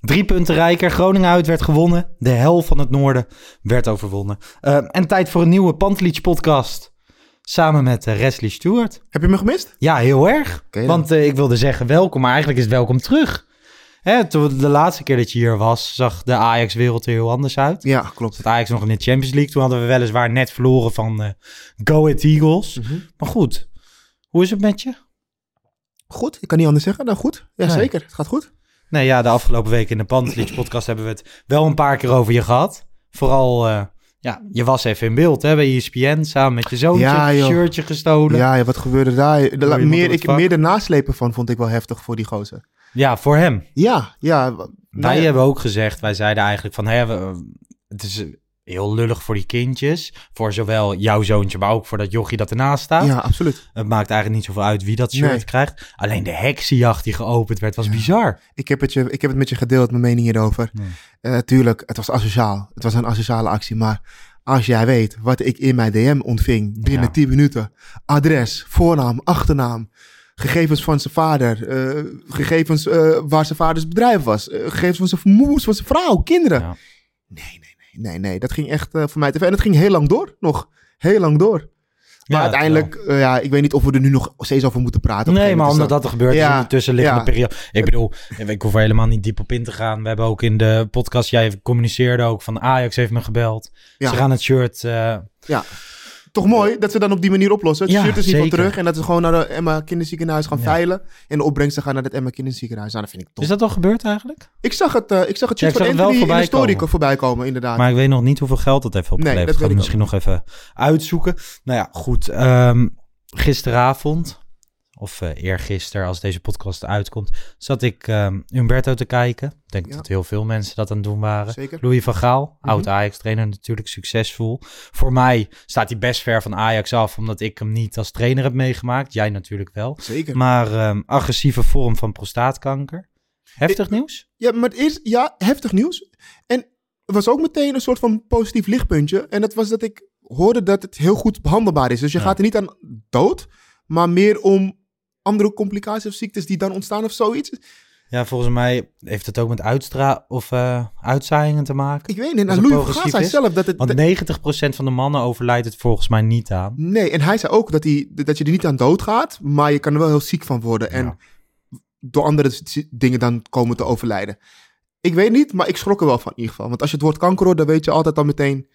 Drie punten rijker. Groningen uit werd gewonnen. De hel van het noorden werd overwonnen. Eh, en tijd voor een nieuwe Pantelic podcast. Samen met uh, Wesley Stewart. Heb je me gemist? Ja, heel erg. dan. Want eh, ik wilde zeggen welkom, maar eigenlijk is het welkom terug. Hè, toen de laatste keer dat je hier was, zag de Ajax-wereld er heel anders uit. Ja, klopt. Zat Ajax nog in de Champions League. Toen hadden we weliswaar net verloren van eh, Go Ahead Eagles. Mhm. Maar goed, hoe is het met je? Goed, ik kan niet anders zeggen. Nou goed, ja Nee. zeker. Het gaat goed. Nee, ja, de afgelopen week in de Pantelic podcast hebben we het wel een paar keer over je gehad. Vooral, eh, ja, je was even in beeld hè, bij ESPN samen met je zoontje. Ja, shirtje gestolen. Ja. Ja, ja, wat gebeurde daar? De, meer, ik, meer de naslepen van vond ik wel heftig voor die gozer. voor hem. Ja, ja. nou wij ja. hebben ook gezegd, wij zeiden eigenlijk van, hè, we- het is heel lullig voor die kindjes. Voor zowel jouw zoontje, maar ook voor dat jochie dat ernaast staat. Ja, absoluut. Het maakt eigenlijk niet zoveel uit wie dat shirt Nee. krijgt. Alleen de heksenjacht die geopend werd, was bizar. Ik heb, het je, ik heb het met je gedeeld, mijn mening hierover. Nee. Eh, tuurlijk, het was asociaal. Het was een asociale actie, maar als jij weet wat ik in mijn DM ontving binnen Ja. 10 minuten. Adres, voornaam, achternaam, gegevens van zijn vader, eh, gegevens eh, waar zijn vaders bedrijf was, gegevens van zijn moeder, van zijn vrouw, kinderen. Ja. Nee, nee, nee, nee. Dat ging echt eh, voor mij te ver. En het ging heel lang door, nog. Heel lang door. Maar Ja, uiteindelijk, eh, ja, ik weet niet of we er nu nog steeds over moeten praten. Nee, maar omdat dat er gebeurt is Ja, in de tussenliggende ja. periode. Ik bedoel, ik hoef er helemaal niet diep op in te gaan. We hebben ook in de podcast, jij communiceerde ook van Ajax heeft me gebeld. Ja. Ze gaan het shirt... eh, Toch mooi dat ze dan op die manier oplossen. Het Ja, shirt is niet van terug. En dat ze gewoon naar de Emma kinderziekenhuis gaan Ja. veilen. En de opbrengsten gaan naar het Emma kinderziekenhuis. Nou, dat vind ik top. is dat al gebeurd eigenlijk? Ik zag het, eh, ik zag het Ja, shirt ik van Anthony in de story komen. voorbij komen, inderdaad. Maar ik weet nog niet hoeveel geld dat heeft opgeleverd. dat ga ik misschien nog even uitzoeken. Nou ja, goed. ehm, gisteravond, of eh eergisteren als deze podcast uitkomt, zat ik ehm, Umberto te kijken. Ik denk Ja. dat heel veel mensen dat aan het doen waren. Zeker. Louis van Gaal, Mhm. oud Ajax-trainer natuurlijk, succesvol. Voor mij staat hij best ver van Ajax af, omdat ik hem niet als trainer heb meegemaakt. Jij natuurlijk wel. Zeker. Maar ehm, agressieve vorm van prostaatkanker. Heftig nieuws? Ja, maar het is ja, heftig nieuws. En er was ook meteen een soort van positief lichtpuntje. En dat was dat ik hoorde dat het heel goed behandelbaar is. Dus je Ja. gaat er niet aan dood, maar meer om andere complicaties of ziektes die dan ontstaan of zoiets. Ja, volgens mij heeft het ook met uitstra of eh, uitzaaiingen te maken. Ik weet niet. Als En Louis progressief zei zelf dat het... Want 90% van de mannen overlijdt het volgens mij niet aan. Nee, en hij zei ook dat, hij, dat je er niet aan dood gaat, maar je kan er wel heel ziek van worden. En Ja. door andere dingen dan komen te overlijden. Ik weet niet, maar ik schrok er wel van in ieder geval. Want als je het woord kanker hoort, dan weet je altijd al meteen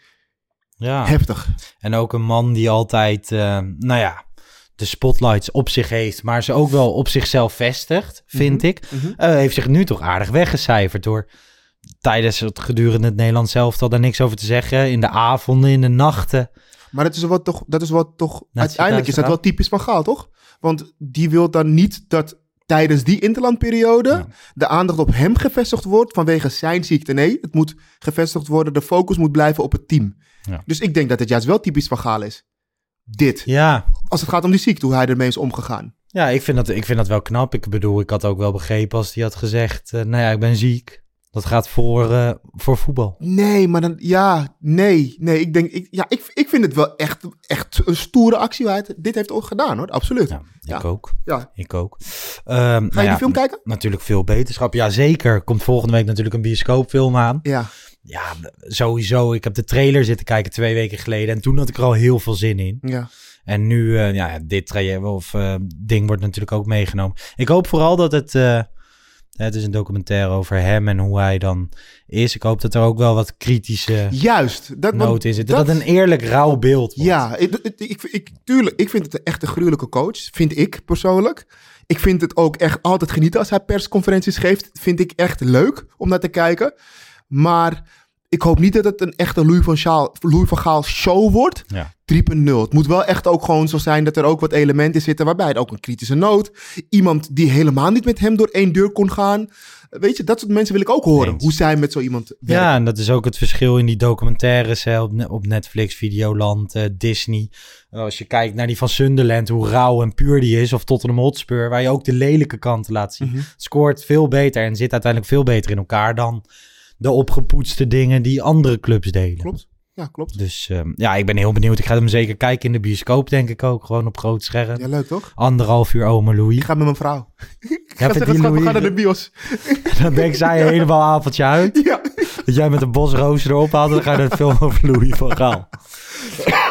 Ja. heftig. En ook een man die altijd, eh, nou ja, de spotlights op zich heeft, maar ze ook wel op zichzelf vestigt, vind ik. Mhm. Eh, heeft zich nu toch aardig weggecijferd door tijdens het gedurende het Nederlands zelf daar niks over te zeggen. In de avonden, in de nachten. Maar dat is wat toch, dat is wat toch uiteindelijk is dat wel typisch van Gaal, toch? Want die wil dan niet dat tijdens die interlandperiode Ja. de aandacht op hem gevestigd wordt vanwege zijn ziekte. Nee, het moet gevestigd worden, de focus moet blijven op het team. Ja. Dus ik denk dat het juist wel typisch van Gaal is. Dit. Ja, Als het gaat om die ziekte, hoe hij ermee is omgegaan. ja ik, vind dat, ik vind dat wel knap. Ik bedoel, ik had ook wel begrepen als hij had gezegd, eh, nou ja, ik ben ziek. Dat gaat voor, eh, voor voetbal. Nee, maar dan, ja, nee, nee. Ik denk, ik, ja, ik, ik vind het wel echt, echt een stoere actie. Waar het- dit heeft ook gedaan, hoor. Absoluut. Ja, Ja. ik ook. Ja. Ik ook. Ehm, Ga nou je ja, die film kijken? Natuurlijk veel beterschap. Ja, zeker. Komt volgende week natuurlijk een bioscoopfilm aan. Ja. Ja, sowieso. Ik heb de trailer zitten kijken twee weken geleden. En toen had ik er al heel veel zin in. Ja. En nu, eh, ja, dit traject of eh, ding wordt natuurlijk ook meegenomen. Ik hoop vooral dat het, eh, Het is een documentaire over hem en hoe hij dan is. Ik hoop dat er ook wel wat kritische Juist. Dat, in. Dat, een eerlijk rauw beeld wordt. Ja, ik, ik, ik, tuurlijk, ik vind het een echt een gruwelijke coach. Vind ik persoonlijk. Ik vind het ook echt altijd genieten als hij persconferenties geeft. Vind ik echt leuk om naar te kijken. Maar ik hoop niet dat het een echte Louis van, Louis van Gaal show wordt. Ja. 3.0. Het moet wel echt ook gewoon zo zijn dat er ook wat elementen zitten waarbij het ook een kritische noot. Iemand die helemaal niet met hem door één deur kon gaan. Weet je, dat soort mensen wil ik ook horen. Eens. Hoe zij met zo iemand werken. Ja, en dat is ook het verschil in die documentaires hè, op, Ne- op Netflix, Videoland, eh, Disney. Als je kijkt naar die van Sunderland, hoe rauw en puur die is, of Tottenham Hotspur, waar je ook de lelijke kanten laat zien. Mhm. Scoort veel beter en zit uiteindelijk veel beter in elkaar dan de opgepoetste dingen die andere clubs delen. Klopt. Ja, klopt. Dus ehm, ja, ik ben heel benieuwd. Ik ga hem zeker kijken in de bioscoop, denk ik ook. Gewoon op groot scherm. Ja, leuk toch? Anderhalf uur ome Louis. Ik ga met mijn vrouw. Ik Ja, ga die we gaan naar de bios. Dan denkt zij helemaal avondje uit. Ja. Dat jij met een bos rozen erop haalt dan ga je de film over Louis van Gaal.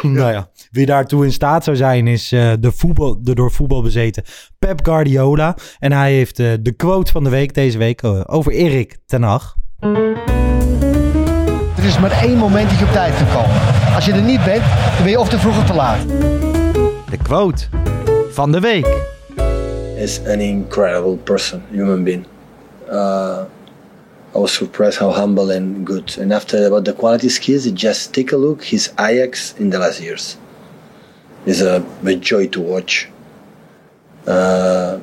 nou ja, wie daartoe in staat zou zijn is eh, de, voetbal, de door voetbal bezeten Pep Guardiola. En hij heeft eh, de quote van de week deze week eh, over Erik ten Hag. Er is maar één moment dat je op tijd kan komen. Als je er niet bent, dan ben je of te vroeg of te laat. De quote van de week. is an incredible person, human being. Uh, I was surprised how humble and good. And after about the quality skills, just take a look. His Ajax in the last years is a, a joy to watch. Uh,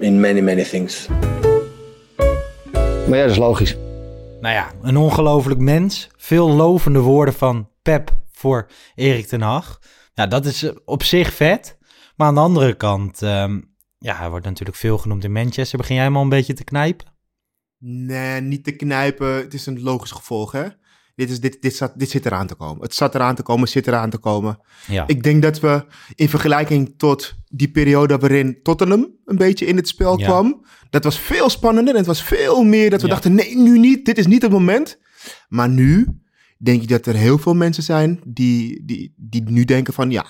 in many many things. Maar ja, dat is logisch. Nou ja, een ongelooflijk mens. Veel lovende woorden van Pep voor Erik ten Hag. Ja, dat is eh, op zich vet. Maar aan de andere kant, ehm, ja, hij wordt natuurlijk veel genoemd in Manchester. Begin jij hem al een beetje te knijpen? Nee, niet te knijpen. Het is een logisch gevolg, hè? Dit, is, dit, dit, zat, dit zit eraan te komen. Het zat eraan te komen, zit eraan te komen. Ja. Ik denk dat we in vergelijking tot die periode waarin Tottenham een beetje in het spel Ja. kwam. Dat was veel spannender en het was veel meer dat we Ja. dachten, nee, nu niet. Dit is niet het moment. Maar nu denk ik dat er heel veel mensen zijn die, die, die nu denken van, ja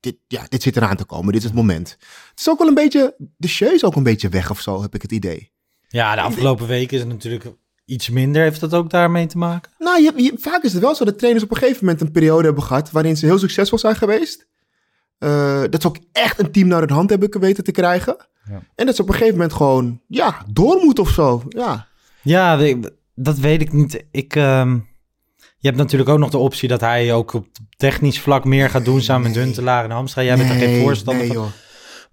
dit, ja, dit zit eraan te komen. Dit is het moment. Het is ook wel een beetje, de show is ook een beetje weg of zo, heb ik het idee. Ja, de afgelopen weken is het natuurlijk iets minder. Heeft dat ook daarmee te maken? Nou, je, je- vaak is het wel zo dat trainers op een gegeven moment een periode hebben gehad waarin ze heel succesvol zijn geweest. Eh, dat ze ook echt een team naar hun hand hebben weten te krijgen. Ja. En dat ze op een gegeven moment gewoon, ja, door moeten of zo. Ja, Ja, dat weet ik niet. Ik, ehm, je hebt natuurlijk ook nog de optie dat hij ook op technisch vlak meer gaat doen samen met Huntelaar en Hamstra. Jij bent er geen Nee, voorstander nee, van. joh.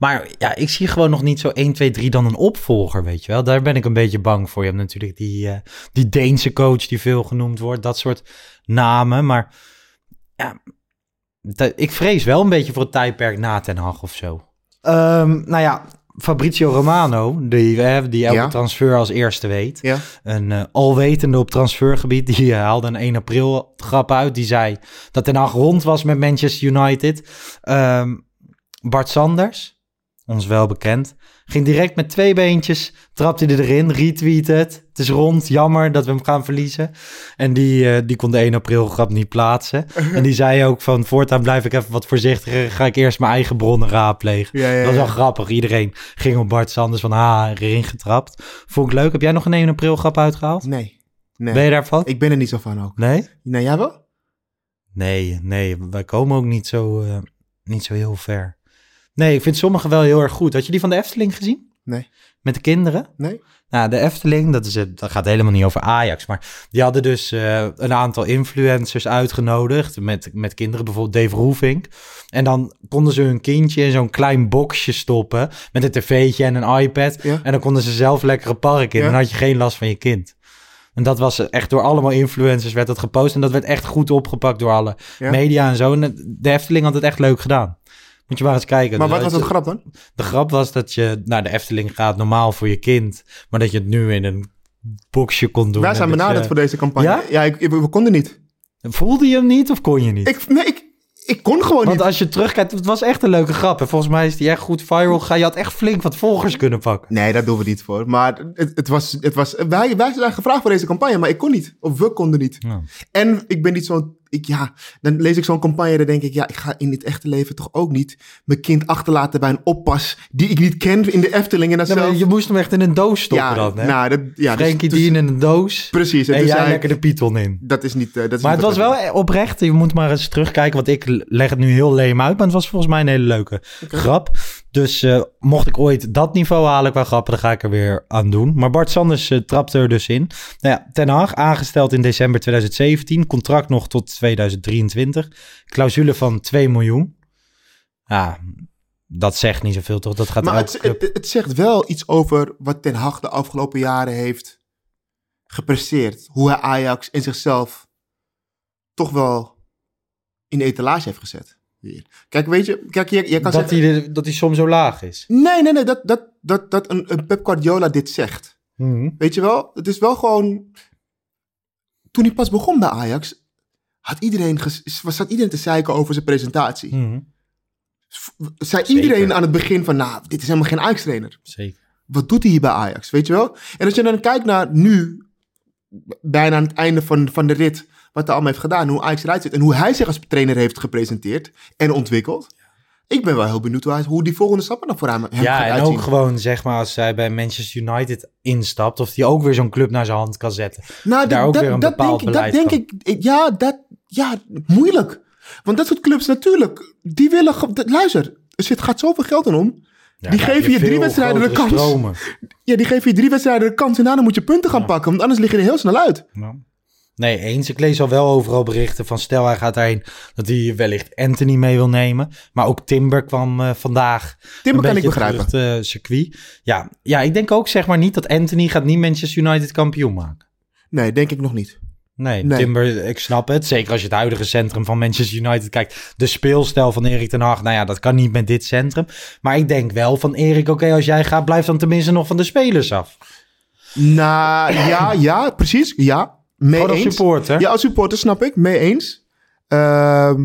Maar ja, ik zie gewoon nog niet zo 1, 2, 3 dan een opvolger, weet je wel. Daar ben ik een beetje bang voor. Je hebt natuurlijk die, eh, die Deense coach die veel genoemd wordt. Dat soort namen. Maar ja, dat- ik vrees wel een beetje voor het tijdperk na Ten Hag of zo. Ehm, nou ja, Fabrizio Romano, die, eh, die elke Ja. transfer als eerste weet. Ja. Een eh, alwetende op transfergebied. Die haalde een 1 april grap uit. Die zei dat Ten Hag rond was met Manchester United. Ehm, Bart Sanders, ons wel bekend, ging direct met twee beentjes, trapte hij erin, retweette het. Het is rond, jammer dat we hem gaan verliezen. En die, eh, die kon de 1 april grap niet plaatsen. en die zei ook van, voortaan blijf ik even wat voorzichtiger, ga ik eerst mijn eigen bronnen raadplegen. Ja, ja, Dat was wel grappig. Iedereen ging op Bart Sanders van, ha, erin getrapt. Vond ik leuk. Heb jij nog een 1 april grap uitgehaald? Nee. nee. Ben je daarvan? Ik ben er niet zo van ook. Nee? Nee, jij wel? Nee, nee, wij komen ook niet zo, eh, niet zo heel ver. Nee, ik vind sommige wel heel erg goed. Had je die van de Efteling gezien? Nee. Met de kinderen? Nee. Nou, de Efteling, dat, is, het- dat gaat helemaal niet over Ajax. Maar die hadden dus eh, een aantal influencers uitgenodigd. Met, met kinderen, bijvoorbeeld Dave Roefink. En dan konden ze hun kindje in zo'n klein boxje stoppen. Met een tv'tje en een iPad. Ja. En dan konden ze zelf lekker een park in. Ja. En dan had je geen last van je kind. En dat was echt door allemaal influencers werd dat gepost. En dat werd echt goed opgepakt door alle Ja. media en zo. En de Efteling had het echt leuk gedaan. Moet je maar eens kijken. Maar Dus wat was het- grap dan? De grap was dat je naar de Efteling gaat, normaal voor je kind. Maar dat je het nu in een boxje kon doen. Wij zijn benaderd je- voor deze campagne. Ja? Ja, ik, ik- we konden niet. Voelde je hem niet of kon je niet? Ik, nee, ik, ik kon gewoon Want niet. als je terugkijkt, het was echt een leuke grap. En volgens mij is die echt goed viral gegaan. Je had echt flink wat volgers kunnen pakken. Nee, daar doen we niet voor. Maar het, het was, het was, wij, wij zijn gevraagd voor deze campagne, maar ik kon niet. Of we konden niet. Ja. En ik ben niet zo'n ik, ja, dan lees ik zo'n campagne en dan denk ik, ja, ik ga in het echte leven toch ook niet mijn kind achterlaten bij een oppas die ik niet ken in de Efteling. En Nee, maar zelf- je moest hem echt in een doos stoppen ja, dan, hè? nou, dat, ja, dus- Frenkie dus- in een doos. Precies. En toen jij zei lekker de Python in. Dat is niet... eh, dat is Maar het was wel oprecht. Je moet maar eens terugkijken. Want ik leg het nu heel leem uit. Maar het was volgens mij een hele leuke grap. Dus eh, mocht ik ooit dat niveau halen qua grappen, dan ga ik er weer aan doen. Maar Bart Sanders eh, trapte er dus in. Nou ja, Ten Hag, aangesteld in december 2017. Contract nog tot 2023. Clausule van 2 miljoen. Ja, dat zegt niet zoveel toch? Dat gaat Maar het, het zegt wel iets over wat Ten Hag de afgelopen jaren heeft gepresteerd. Hoe hij Ajax en zichzelf toch wel in de etalage heeft gezet. Weer. Kijk, weet je, kijk, je, je kan dat, zeggen... hij, de- dat hij soms zo laag is. Nee, nee, nee, dat, dat, dat, dat een, een Pep Guardiola dit zegt. Mhm. Weet je wel? Het is wel gewoon... Toen hij pas begon bij Ajax, had iedereen, ges- was, zat iedereen te zeiken over zijn presentatie. Mhm. Zei Zeker. iedereen aan het begin van, nou, dit is helemaal geen Ajax-trainer. Zeker. Wat doet hij hier bij Ajax, weet je wel? En als je dan kijkt naar nu, bijna aan het einde van, van de rit, wat hij allemaal heeft gedaan, hoe Ajax eruit zit en hoe hij zich als trainer heeft gepresenteerd en ontwikkeld. Ik ben wel heel benieuwd hoe, hij, hoe die volgende stappen dan voor hem, hem Ja, en uitzien. ook gewoon zeg maar als hij bij Manchester United instapt, of hij ook weer zo'n club naar zijn hand kan zetten. Nou, daar dat- ook dat, weer een bepaald denk, ik- dat beleid denk van. ik, ja, dat, ja, moeilijk. Want dat soort clubs natuurlijk, die willen, luister, er zit, gaat zoveel geld in om. Ja, die geven je drie wedstrijden de kans. stromen. Ja, die geven je drie wedstrijden de kans en daarna moet je punten gaan pakken, want anders lig je er heel snel uit. Ja. Nee, eens. Ik lees al wel overal berichten van stel hij gaat daarheen dat hij wellicht Anthony mee wil nemen. Maar ook Timber kwam eh, vandaag. Timber kan ik begrijpen. terug circuit. Ja, ja, ik denk ook zeg maar niet dat Anthony gaat niet Manchester United kampioen maken. Nee, denk ik nog niet. Nee, Nee. Timber, ik snap het. Zeker als je het huidige centrum van Manchester United kijkt. De speelstijl van Erik ten Hag, nou ja, dat kan niet met dit centrum. Maar ik denk wel van Erik, oké, als jij gaat, blijf dan tenminste nog van de spelers af. Nou, ja, ja, precies. Ja, mee als eens. supporter. Ja, als supporter snap ik. Mee eens. Ehm,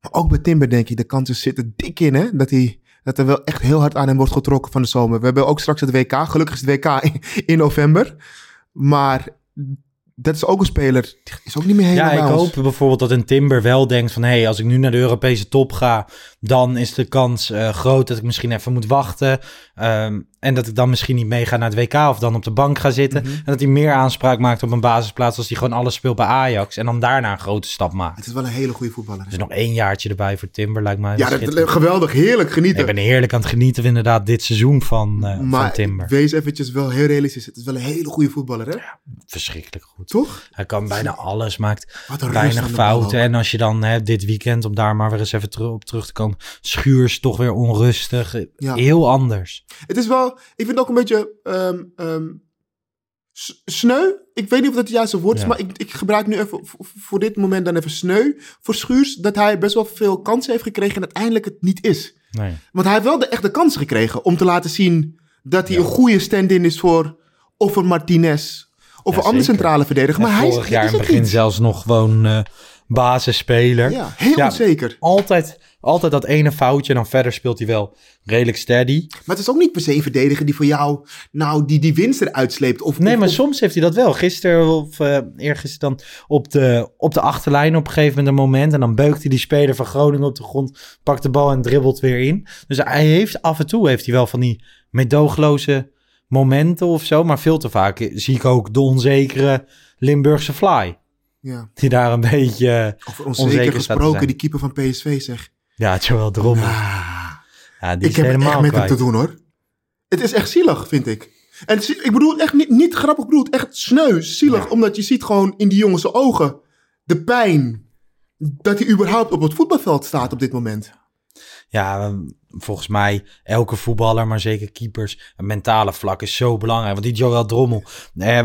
maar ook bij Timber denk ik, de kansen zitten dik in, hè. Dat, hij, dat er wel echt heel hard aan hem wordt getrokken van de zomer. We hebben ook straks het WK. Gelukkig is het WK in, in november. Maar dat is ook een speler, die is ook niet meer helemaal Ja, ik ons. hoop bijvoorbeeld dat een Timber wel denkt van... hé, hey, als ik nu naar de Europese top ga... dan is de kans eh, groot dat ik misschien even moet wachten. Ehm, en dat ik dan misschien niet meega naar het WK... of dan op de bank ga zitten. Mhm. En dat hij meer aanspraak maakt op een basisplaats... als hij gewoon alles speelt bij Ajax... en dan daarna een grote stap maakt. Het is wel een hele goede voetballer. Dus nog één jaartje erbij voor Timber lijkt mij ja, dat, geweldig, heerlijk genieten. Ik ben heerlijk aan het genieten van inderdaad dit seizoen van, van maar Timber. wees eventjes wel heel realistisch. Het is wel een hele goede voetballer, hè? Verschrikkelijk goed. Toch? Hij kan bijna alles, maakt weinig fouten. En als je dan hè, dit weekend, om daar maar weer eens even op terug te komen, Schuurs toch weer onrustig. Ja. Heel anders. Het is wel, ik vind het ook een beetje ehm, ehm, sneu. Ik weet niet of dat het juiste woord is, Ja. maar ik, ik gebruik nu even voor dit moment dan even sneu voor Schuurs. Dat hij best wel veel kansen heeft gekregen en uiteindelijk het niet is. Nee. Want hij heeft wel de echte kansen gekregen om te laten zien dat hij een goede stand-in is voor of een Martinez of Ja, een andere zeker. centrale verdediger. Maar hij is, vorig jaar in het begin niet. zelfs nog gewoon eh basisspeler. Ja, heel onzeker. Altijd, altijd dat ene foutje en dan verder speelt hij wel redelijk steady. Maar het is ook niet per se een verdediger die voor jou nou die, die winst eruit sleept. Of, Nee, of- maar of- soms heeft hij dat wel. Gisteren of uh, eergisteren dan op de, op de achterlijn op een gegeven moment een moment. En dan beukt hij die speler van Groningen op de grond, pakt de bal en dribbelt weer in. Dus hij heeft af en toe heeft hij wel van die medoogloze momenten of zo. Maar veel te vaak zie ik ook de onzekere Limburgse fly. Ja. Die daar een beetje Over onzeker gesproken, die keeper van PSV zeg. Ja, het is wel. Ah, Ja, die ik is heb helemaal echt met kwijt. hem te doen hoor. Het is echt zielig, vind ik. En het is- ik bedoel echt niet, niet grappig bedoeld, echt sneu, zielig. Omdat je ziet gewoon in die jongens ogen de pijn dat hij überhaupt op het voetbalveld staat op dit moment. Ja, volgens mij elke voetballer, maar zeker keepers, een mentale vlak is zo belangrijk. Want die Joel Drommel, eh,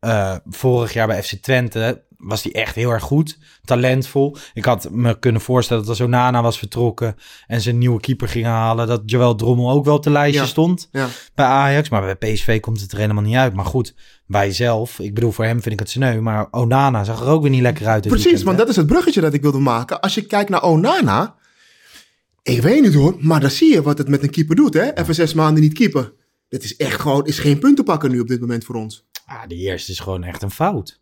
eh, vorig jaar bij FC Twente was die echt heel erg goed, talentvol. Ik had me kunnen voorstellen dat als Onana was vertrokken en ze een nieuwe keeper gingen halen, dat Joel Drommel ook wel op de lijstje Ja. stond Ja. bij Ajax. Maar bij PSV komt het er helemaal niet uit. Maar goed, wij zelf, ik bedoel voor hem vind ik het sneu, maar Onana zag er ook weer niet lekker uit. Precies, want dat is het bruggetje dat ik wilde maken. Als je kijkt naar Onana, ik weet niet hoor, maar dan zie je wat het met een keeper doet. Hè? Even zes maanden niet keeper. Dat is echt gewoon, is geen punt te pakken nu op dit moment voor ons. Ah, die eerste is gewoon echt een fout.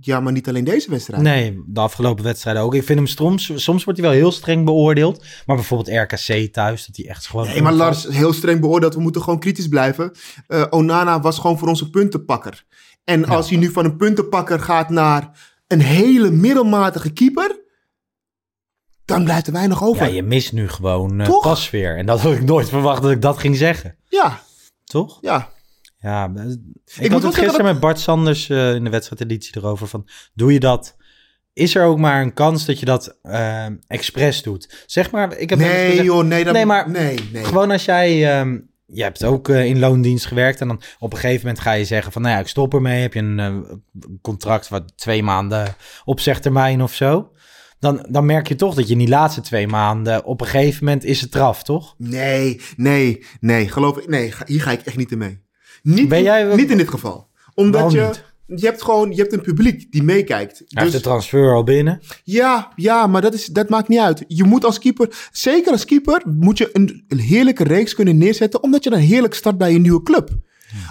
Ja, maar niet alleen deze wedstrijd. Nee, de afgelopen wedstrijden ook. Ik vind hem soms, soms wordt hij wel heel streng beoordeeld. Maar bijvoorbeeld RKC thuis, dat hij echt gewoon... Nee, maar Lars, heel streng beoordeeld. We moeten gewoon kritisch blijven. Eh, Onana was gewoon voor onze puntenpakker. En als hij nu van een puntenpakker gaat naar een hele middelmatige keeper... dan blijft er weinig over. Ja, je mist nu gewoon eh Toch? pasveer. En dat had ik nooit verwacht dat ik dat ging zeggen. Ja, Toch? ja. Ja, eh, ik, had het gisteren dat- met Bart Sanders eh, in de wedstrijdeditie erover van... Doe je dat... Is er ook maar een kans dat je dat eh expres doet? Zeg maar, ik heb Nee gezegd- joh, nee. Dat, Nee, maar nee, nee. Gewoon als jij... ehm, je hebt ook in loondienst gewerkt en dan op een gegeven moment ga je zeggen van... Nou ja, ik stop ermee. Heb je een contract wat twee maanden opzegtermijn of zo. Dan, dan merk je toch dat je in die laatste twee maanden... Op een gegeven moment is het eraf, toch? Nee, nee, nee. Geloof ik, nee. Hier ga ik echt niet in mee. Niet, Ben jij- niet in dit geval. Omdat je... niet? Je hebt gewoon, je hebt een publiek die meekijkt. Hij heeft Dus de transfer al binnen. ja, ja, maar dat, is, dat maakt niet uit. Je moet als keeper, zeker als keeper, moet je een, een heerlijke reeks kunnen neerzetten, omdat je dan heerlijk start bij je nieuwe club.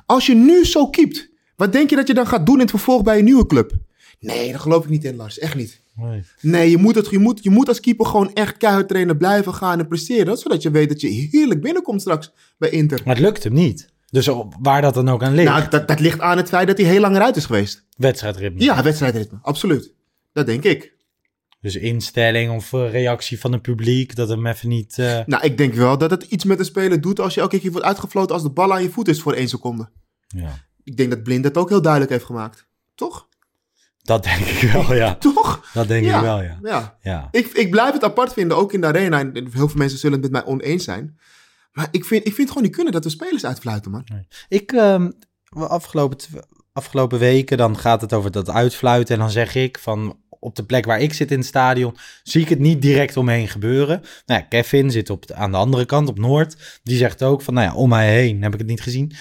Als je nu zo keept, wat denk je dat je dan gaat doen in het vervolg bij je nieuwe club? Nee, daar geloof ik niet in, Lars. Echt niet. Nee. Nee, je moet, het, je, moet, je moet als keeper gewoon echt keihard trainen, blijven gaan en presteren. Zodat je weet dat je heerlijk binnenkomt straks bij Inter. Maar het lukt hem niet. Dus waar dat dan ook aan ligt. Nou, dat, dat ligt aan het feit dat hij heel lang eruit is geweest. Wedstrijdritme. Ja, wedstrijdritme. Absoluut. Dat denk ik. Dus instelling of eh, reactie van het publiek. Dat hem even niet... eh, Nou, ik denk wel dat het iets met een speler doet als je elke keer wordt uitgefloten als de bal aan je voet is voor één seconde. ja. Ik denk dat Blind dat ook heel duidelijk heeft gemaakt. Toch? Dat denk ik wel, ja. Toch? Dat denk ja. ik wel, ja. ja. Ja. Ik, ik blijf het apart vinden, ook in de arena. En heel veel mensen zullen het met mij oneens zijn. Maar ik vind, ik vind gewoon niet kunnen dat we spelers uitfluiten, man. Ik, ehm, afgelopen, afgelopen weken, dan gaat het over dat uitfluiten. En dan zeg ik van, op de plek waar ik zit in het stadion, zie ik het niet direct omheen gebeuren. Nou ja, Kevin zit op de, aan de andere kant, op Noord. Die zegt ook van, nou ja, om mij heen heb ik het niet gezien.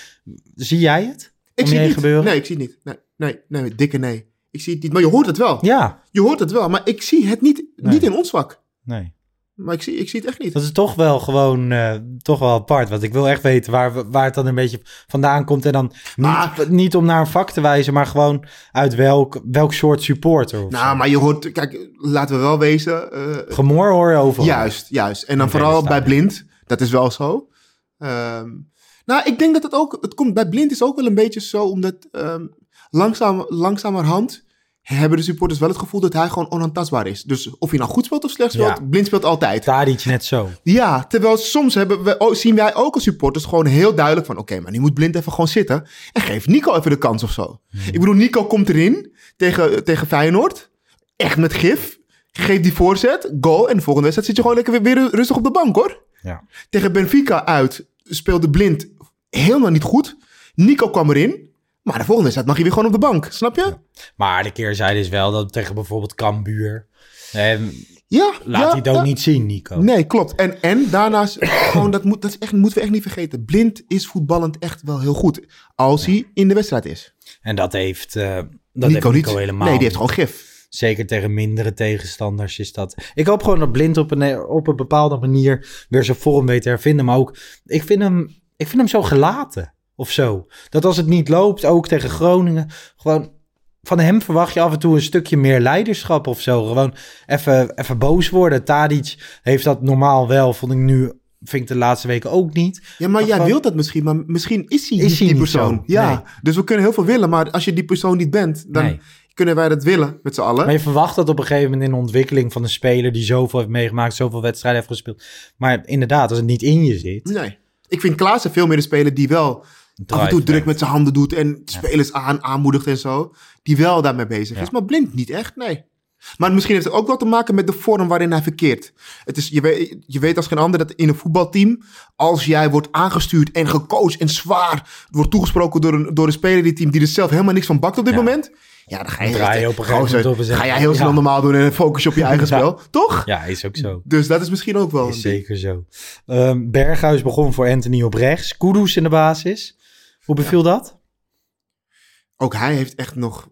Zie jij het? Ik zie het niet. gebeuren? Nee, ik zie het niet. Nee, nee, nee, dikke nee. Ik zie het niet. Maar je hoort het wel. Ja, Je hoort het wel. Maar ik zie het niet, Nee. niet in ons vak. nee. Maar ik zie, ik zie het echt niet. Dat is toch wel gewoon, eh, toch wel apart. Want ik wil echt weten waar, waar het dan een beetje vandaan komt. En dan niet, Ah. niet om naar een vak te wijzen, maar gewoon uit welk, welk soort supporter. Nou, zo. maar je hoort... Kijk, laten we wel wezen. eh, Gemor hoor je overal. Juist, juist. En dan vooral bij blind. Dat is wel zo. Ehm, nou, ik denk dat het ook... Het komt, bij blind is ook wel een beetje zo, omdat ehm, langzaam, langzamerhand hebben de supporters wel het gevoel dat hij gewoon onaantastbaar is. Dus of hij nou goed speelt of slecht speelt, Ja. blind speelt altijd. Tadic net zo. Ja, terwijl soms hebben we, zien wij ook als supporters gewoon heel duidelijk van... oké, maar nu moet Blind even gewoon zitten en geef Nico even de kans of zo. Ik bedoel, Nico komt erin tegen, tegen Feyenoord. Echt met gif. Geeft die voorzet, goal. En de volgende wedstrijd zit je gewoon lekker weer, weer rustig op de bank, hoor. Ja. Tegen Benfica uit speelde Blind helemaal niet goed. Nico kwam erin. Maar de volgende wedstrijd mag je weer gewoon op de bank. Snap je? Maar de keerzijde is wel dat tegen bijvoorbeeld Cambuur... eh, Ja. laat ja, hij ja. niet zien, Nico. Nee, klopt. En, en daarnaast, gewoon, dat, moet, dat is echt, moeten we echt niet vergeten. Blind is voetballend echt wel heel goed. Als hij in de wedstrijd is. En dat heeft, eh, dat heeft Nico niet. helemaal Nee, die heeft gewoon gif. Zeker tegen mindere tegenstanders is dat. Ik hoop gewoon dat Blind op een, op een bepaalde manier weer zijn vorm weet te hervinden. Maar ook, ik vind hem, ik vind hem zo gelaten of zo. Dat als het niet loopt, ook tegen Groningen, gewoon van hem verwacht je af en toe een stukje meer leiderschap of zo. Gewoon even, even boos worden. Tadic heeft dat normaal wel, vond ik nu, vind ik de laatste weken ook niet. Ja, maar jij wilt dat misschien, maar misschien is hij Is niet hij die persoon. zo, Ja, nee. dus we kunnen heel veel willen, maar als je die persoon niet bent, dan Nee. kunnen wij dat willen met z'n allen. Maar je verwacht dat op een gegeven moment in de ontwikkeling van een speler die zoveel heeft meegemaakt, zoveel wedstrijden heeft gespeeld. Maar inderdaad, als het niet in je zit, Nee. Ik vind Klaassen veel meer de speler die wel af en toe druk met zijn handen doet en spelers aan, aanmoedigt en zo. Die wel daarmee bezig is. Maar blind niet echt, nee. Maar misschien heeft het ook wel te maken met de vorm waarin hij verkeert. Het is, je, weet, je weet als geen ander dat in een voetbalteam, als jij wordt aangestuurd en gecoacht en zwaar wordt toegesproken door een, door een speler die team die er zelf helemaal niks van bakt op dit Ja. moment. Ja, dan ga je, Dan draai je op een gegeven moment ga je, jij heel snel ja. normaal doen en focus je op je eigen Ja. spel. Toch? Ja, is ook zo. Dus dat is misschien ook wel. Is zeker zo. Ehm, Berghuis begon voor Anthony op rechts. Kudus in de basis. Hoe beviel dat? Ook hij heeft echt nog.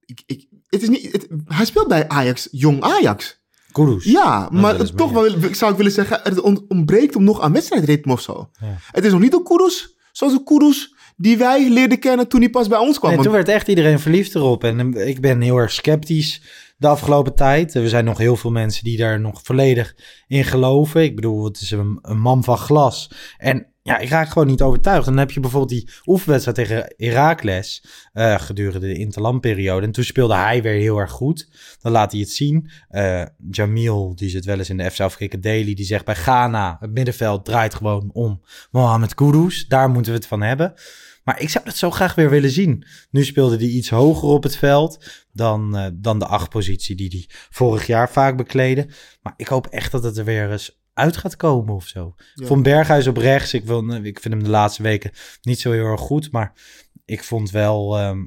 Ik, ik, het is niet, het- hij speelt bij Ajax, jong Ajax. Kudus. Ja, maar dat is toch meer. wel, zou ik willen zeggen, het on- ontbreekt hem nog aan wedstrijdritme of zo. Ja. Het is nog niet een Kudus, zoals een Kudus die wij leerden kennen toen hij pas bij ons kwam. En Want- toen werd echt iedereen verliefd erop. En eh, ik ben heel erg sceptisch de afgelopen tijd. Er zijn nog heel veel mensen die daar nog volledig in geloven. Ik bedoel, het is een, een man van glas. En ja, ik raak gewoon niet overtuigd. Dan heb je bijvoorbeeld die oefenwedstrijd tegen Heracles eh, gedurende de interlandperiode. En toen speelde hij weer heel erg goed. Dan laat hij het zien. Eh, Jamil, die zit wel eens in de FC Afrika Daily, die zegt bij Ghana, het middenveld draait gewoon om Mohamed Kudus. Daar moeten we het van hebben. Maar ik zou dat zo graag weer willen zien. Nu speelde hij iets hoger op het veld dan, eh, dan de acht positie die hij vorig jaar vaak bekleedde. Maar ik hoop echt dat het er weer eens uit gaat komen of zo. Ja. Van Berghuis op rechts, ik, wil, ik vind hem de laatste weken niet zo heel erg goed. Maar ik vond wel, ehm,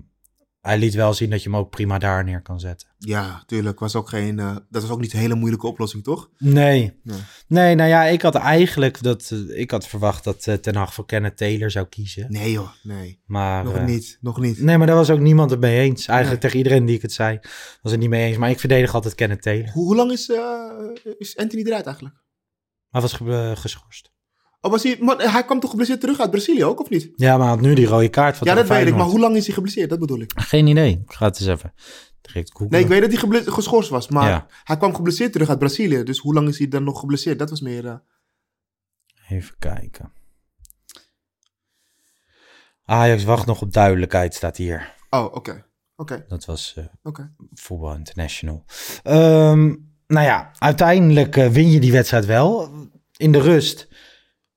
hij liet wel zien dat je hem ook prima daar neer kan zetten. Ja, tuurlijk. Was ook geen, eh, dat was ook niet een hele moeilijke oplossing, toch? Nee. Nee. Nee, nou ja, ik had eigenlijk dat, eh, ik had verwacht dat eh, Ten Hag voor Kenneth Taylor zou kiezen. Nee joh, nee. Maar, nog niet, nog niet. Nee, maar daar was ook niemand het mee eens. Eigenlijk Nee. tegen iedereen die ik het zei, was het niet mee eens. Maar ik verdedig altijd Kenneth Taylor. Hoe, hoe lang is, is Anthony eruit eigenlijk? Hij was ge- eh, geschorst. Oh, was hij, maar hij kwam toch geblesseerd terug uit Brazilië ook, of niet? Ja, maar hij had nu die rode kaart van ja, dat weet ik. Maar hoe lang is hij geblesseerd? Dat bedoel ik. Geen idee. Ik ga het eens even direct googlen. Nee, ik weet dat hij geschorst was. Maar Ja. hij kwam geblesseerd terug uit Brazilië. Dus hoe lang is hij dan nog geblesseerd? Dat was meer... eh, Even kijken. Ajax wacht nog op duidelijkheid, staat hier. Oh, oké. Oké, Dat was eh oké. Voetbal International. Ehm, nou ja, uiteindelijk eh, win je die wedstrijd wel. In de rust.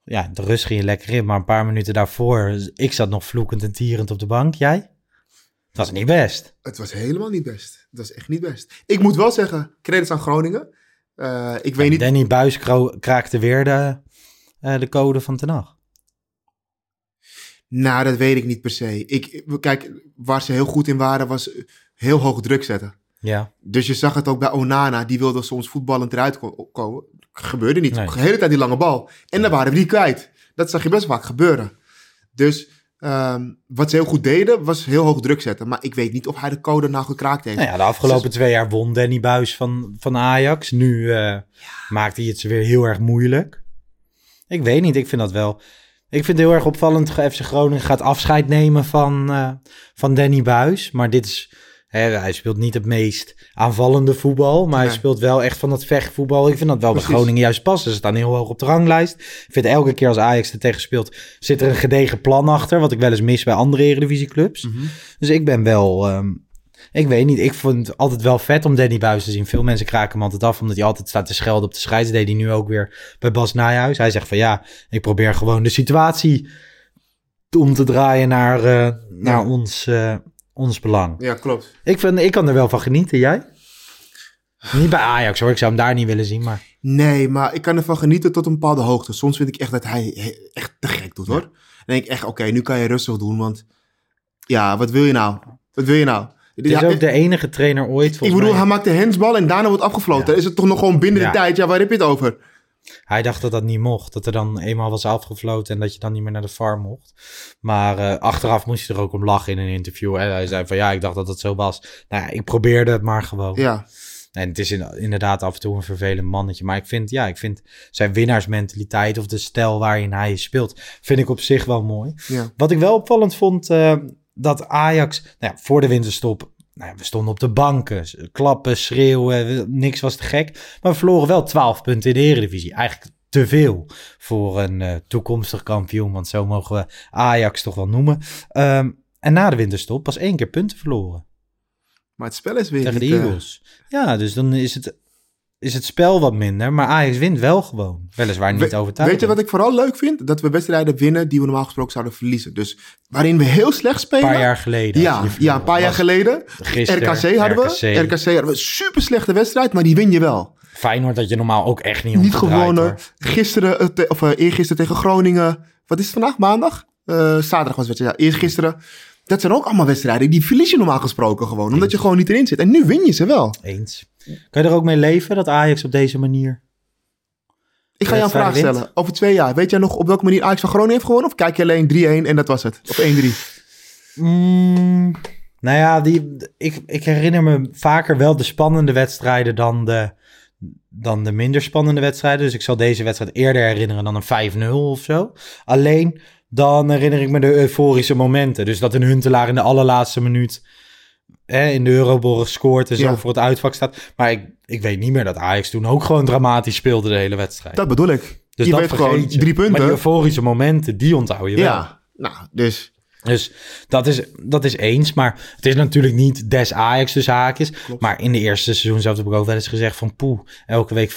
Ja, de rust ging je lekker in, maar een paar minuten daarvoor. Ik zat nog vloekend en tierend op de bank. Jij? Het was niet best. Het was helemaal niet best. Het was echt niet best. Ik moet wel zeggen, credits aan Groningen. Eh, ik weet niet... Danny Buis kraakte weer de, eh, de code van Ten Hag. Nou, dat weet ik niet per se. Ik, kijk, waar ze heel goed in waren, was heel hoog druk zetten. Ja. Dus je zag het ook bij Onana. Die wilde soms voetballend eruit ko- komen. Gebeurde niet. Nee. De hele tijd die lange bal. En dan waren we die kwijt. Dat zag je best vaak gebeuren. Dus ehm, wat ze heel goed deden, was heel hoog druk zetten. Maar ik weet niet of hij de code nou gekraakt heeft. Nou ja, de afgelopen twee jaar won Danny Buis van, van Ajax. Nu eh, maakt hij het ze weer heel erg moeilijk. Ik weet niet, ik vind dat wel... Ik vind het heel erg opvallend. FC Groningen gaat afscheid nemen van, eh, van Danny Buis. Maar dit is... Hij speelt niet het meest aanvallende voetbal. Maar hij speelt wel echt van dat vechtvoetbal. Ik vind dat wel Precies. bij Groningen juist passen. Ze staan heel hoog op de ranglijst. Ik vind elke keer als Ajax er tegen speelt... zit er een gedegen plan achter. Wat ik wel eens mis bij andere Eredivisieclubs. Mhm. Dus ik ben wel... ehm, ik weet niet, ik vond het altijd wel vet om Danny Buis te zien. Veel mensen kraken hem altijd af, omdat hij altijd staat te schelden op de scheids. Deed hij nu ook weer bij Bas Nijhuis. Hij zegt van ja, ik probeer gewoon de situatie om te draaien naar, eh, naar Ja. ons, eh, ons belang. Ja, klopt. Ik, vind, ik kan er wel van genieten, jij? Niet bij Ajax hoor, ik zou hem daar niet willen zien, maar... Nee, maar ik kan ervan genieten tot een bepaalde hoogte. Soms vind ik echt dat hij echt te gek doet, hoor. Dan denk ik echt, oké, nu kan je rustig doen, want... Ja, wat wil je nou? Wat wil je nou? Het is Ja, ook de enige trainer ooit, ik volgens bedoel, mij. hij maakt de handsbal en daarna wordt afgefloten. Ja. Is het toch nog gewoon binnen de tijd? Ja, waar heb je het over? Hij dacht dat dat niet mocht. Dat er dan eenmaal was afgefloten en dat je dan niet meer naar de farm mocht. Maar eh, achteraf moest hij er ook om lachen in een interview. En hij zei van ja, ik dacht dat het zo was. Nou ja, ik probeerde het maar gewoon. Ja, En het is in- inderdaad af en toe een vervelend mannetje. Maar ik vind, ja, ik vind zijn winnaarsmentaliteit of de stijl waarin hij speelt, vind ik op zich wel mooi. ja. Wat ik wel opvallend vond, eh, dat Ajax, nou ja, voor de winterstop, nou we stonden op de banken, klappen, schreeuwen, we- niks was te gek. Maar we verloren wel 12 punten in de Eredivisie. Eigenlijk te veel voor een eh, toekomstig kampioen, want zo mogen we Ajax toch wel noemen. Ehm, en na de winterstop pas één keer punten verloren Maar het spel is weer tegen de niet, eh, Eagles. Ja, dus dan is het, is het spel wat minder, maar Ajax wint wel gewoon. Weliswaar niet We- overtuigend. Weet je wat ik vooral leuk vind? Dat we wedstrijden winnen die we normaal gesproken zouden verliezen. Dus waarin we heel slecht spelen. Een paar jaar geleden. Ja, ja, een paar jaar geleden. gisteren, RKC hadden we. RKC. Hadden we een super slechte wedstrijd, maar die win je wel. Feyenoord dat je normaal ook echt niet Niet gewonnen. hoor. Gisteren, eh, te- of eh, eergisteren tegen Groningen. Wat is het vandaag? Maandag? Eh, zaterdag was het. Ja, eergisteren. Dat zijn ook allemaal wedstrijden. Die verlies je normaal gesproken gewoon. Omdat je gewoon niet erin zit. En nu win je ze wel. Eens. Kan je er ook mee leven dat Ajax op deze manier... Ik ga jou een vraag wint? stellen. Over twee jaar. Weet jij nog op welke manier Ajax van Groningen heeft gewonnen? Of kijk je alleen 3-1 en dat was het? Of 1-3? Mm, nou ja, die, ik, ik herinner me vaker wel de spannende wedstrijden dan de, dan de minder spannende wedstrijden. Dus ik zal deze wedstrijd eerder herinneren dan een 5-0 of zo. Alleen dan herinner ik me de euforische momenten. Dus dat een Huntelaar in de allerlaatste minuut hè, in de Euroborg scoort en zo Ja. voor het uitvak staat. Maar ik, ik weet niet meer dat Ajax toen ook gewoon dramatisch speelde de hele wedstrijd. Dat bedoel ik. dus je dat weet gewoon je. drie Maar punten. die euforische momenten, die onthoud je wel. ja, nou, dus Dus dat is, dat is eens. Maar het is natuurlijk niet des Ajax tussen haakjes. Maar in de eerste seizoen zelf heb ik ook wel eens gezegd van... poeh, elke week 5-0.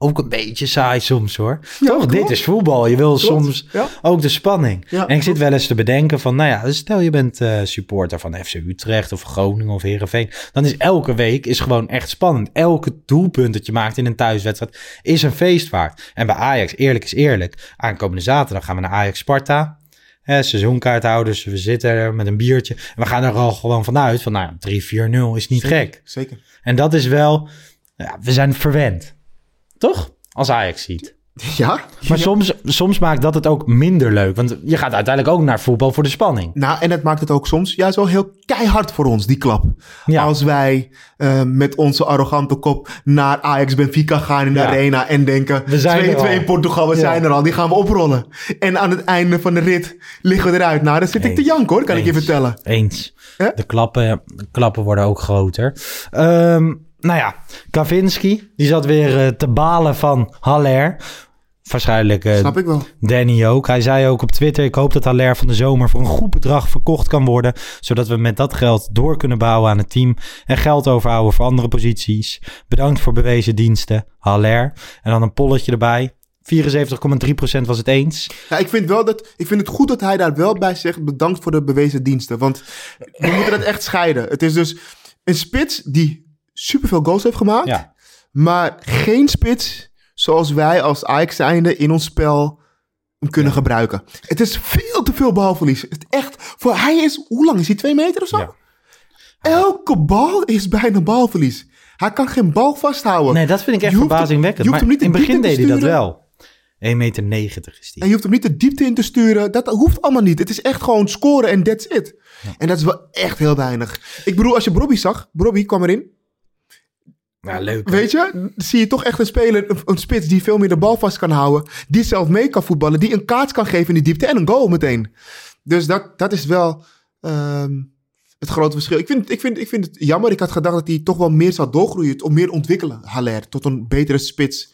Ook een beetje saai soms hoor. Toch, klopt. dit is voetbal. Je wil soms Ja. ook de spanning. Ja, en ik zit wel eens te bedenken van... nou ja, stel je bent eh, supporter van FC Utrecht of Groningen of Heerenveen. Dan is elke week is gewoon echt spannend. Elke doelpunt dat je maakt in een thuiswedstrijd is een feest waard. En bij Ajax, eerlijk is eerlijk. Aankomende zaterdag gaan we naar Ajax-Sparta. Hè, seizoenkaarthouders, we zitten er met een biertje. En we gaan er al gewoon vanuit van, nou, 3-4-0 is niet gek. zeker. En dat is wel, ja, we zijn verwend. Toch? Als Ajax ziet. Ja? Maar soms, soms maakt dat het ook minder leuk. Want je gaat uiteindelijk ook naar voetbal voor de spanning. Nou, en het maakt het ook soms juist wel heel keihard voor ons, die klap. Ja. Als wij eh, met onze arrogante kop naar Ajax Benfica gaan in de Ja. arena en denken... We zijn er 2-2 al. Portugal, we zijn er al. Die gaan we oprollen. En aan het einde van de rit liggen we eruit. Nou, dan zit ik te janken hoor, kan ik je vertellen. Eens. De, klappen, de klappen worden ook groter. Ehm, nou ja, Kavinski, die zat weer eh, te balen van Haller. Waarschijnlijk eh, Snap ik wel. Danny ook. Hij zei ook op Twitter: Ik hoop dat Haller van de zomer voor een goed bedrag verkocht kan worden. Zodat we met dat geld door kunnen bouwen aan het team. En geld overhouden voor andere posities. Bedankt voor bewezen diensten, Haller. En dan een polletje erbij. 74,3% was het eens. Ja, ik vind, wel dat, ik vind het goed dat hij daar wel bij zegt... bedankt voor de bewezen diensten. Want we moeten dat echt scheiden. Het is dus een spits die superveel goals heeft gemaakt... Ja. maar geen spits zoals wij als Ajax zijnde in ons spel hem kunnen gebruiken. Het is veel te veel balverlies. Het echt, voor hij is, hoe lang is hij? Twee meter of zo? Ja. Elke bal is bijna balverlies. Hij kan geen bal vasthouden. Nee, dat vind ik echt hem- verbazingwekkend. je hoeft Maar hem niet in het begin deed hij dat wel. 1,90 meter is die. En je hoeft hem niet de diepte in te sturen. Dat hoeft allemaal niet. Het is echt gewoon scoren en that's it. En dat is wel echt heel weinig. Ik bedoel, als je Bobby zag, Bobby kwam erin. Weet je, zie je toch echt een speler, een, een spits die veel meer de bal vast kan houden. Die zelf mee kan voetballen. Die een kaart kan geven in die diepte en een goal meteen. Dus dat, dat is wel ehm, het grote verschil. Ik vind, ik, vind, ik vind het jammer. Ik had gedacht dat hij toch wel meer zou doorgroeien. Om meer ontwikkelen, Haller. Tot een betere spits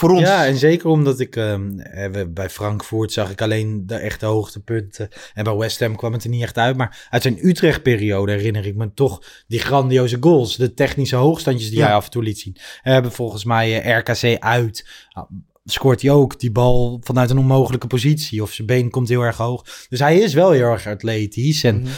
voor ons. Ja, en zeker omdat ik ehm, eh, bij Frankfurt zag ik alleen de echte hoogtepunten. En bij West Ham kwam het er niet echt uit. Maar uit zijn Utrecht-periode herinner ik me toch die grandioze goals. De technische hoogstandjes die Ja. hij af en toe liet zien. We hebben volgens mij eh, RKC uit. Ah, Scoort hij ook die bal vanuit een onmogelijke positie. Of zijn been komt heel erg hoog. Dus hij is wel heel erg atletisch. En Mhm.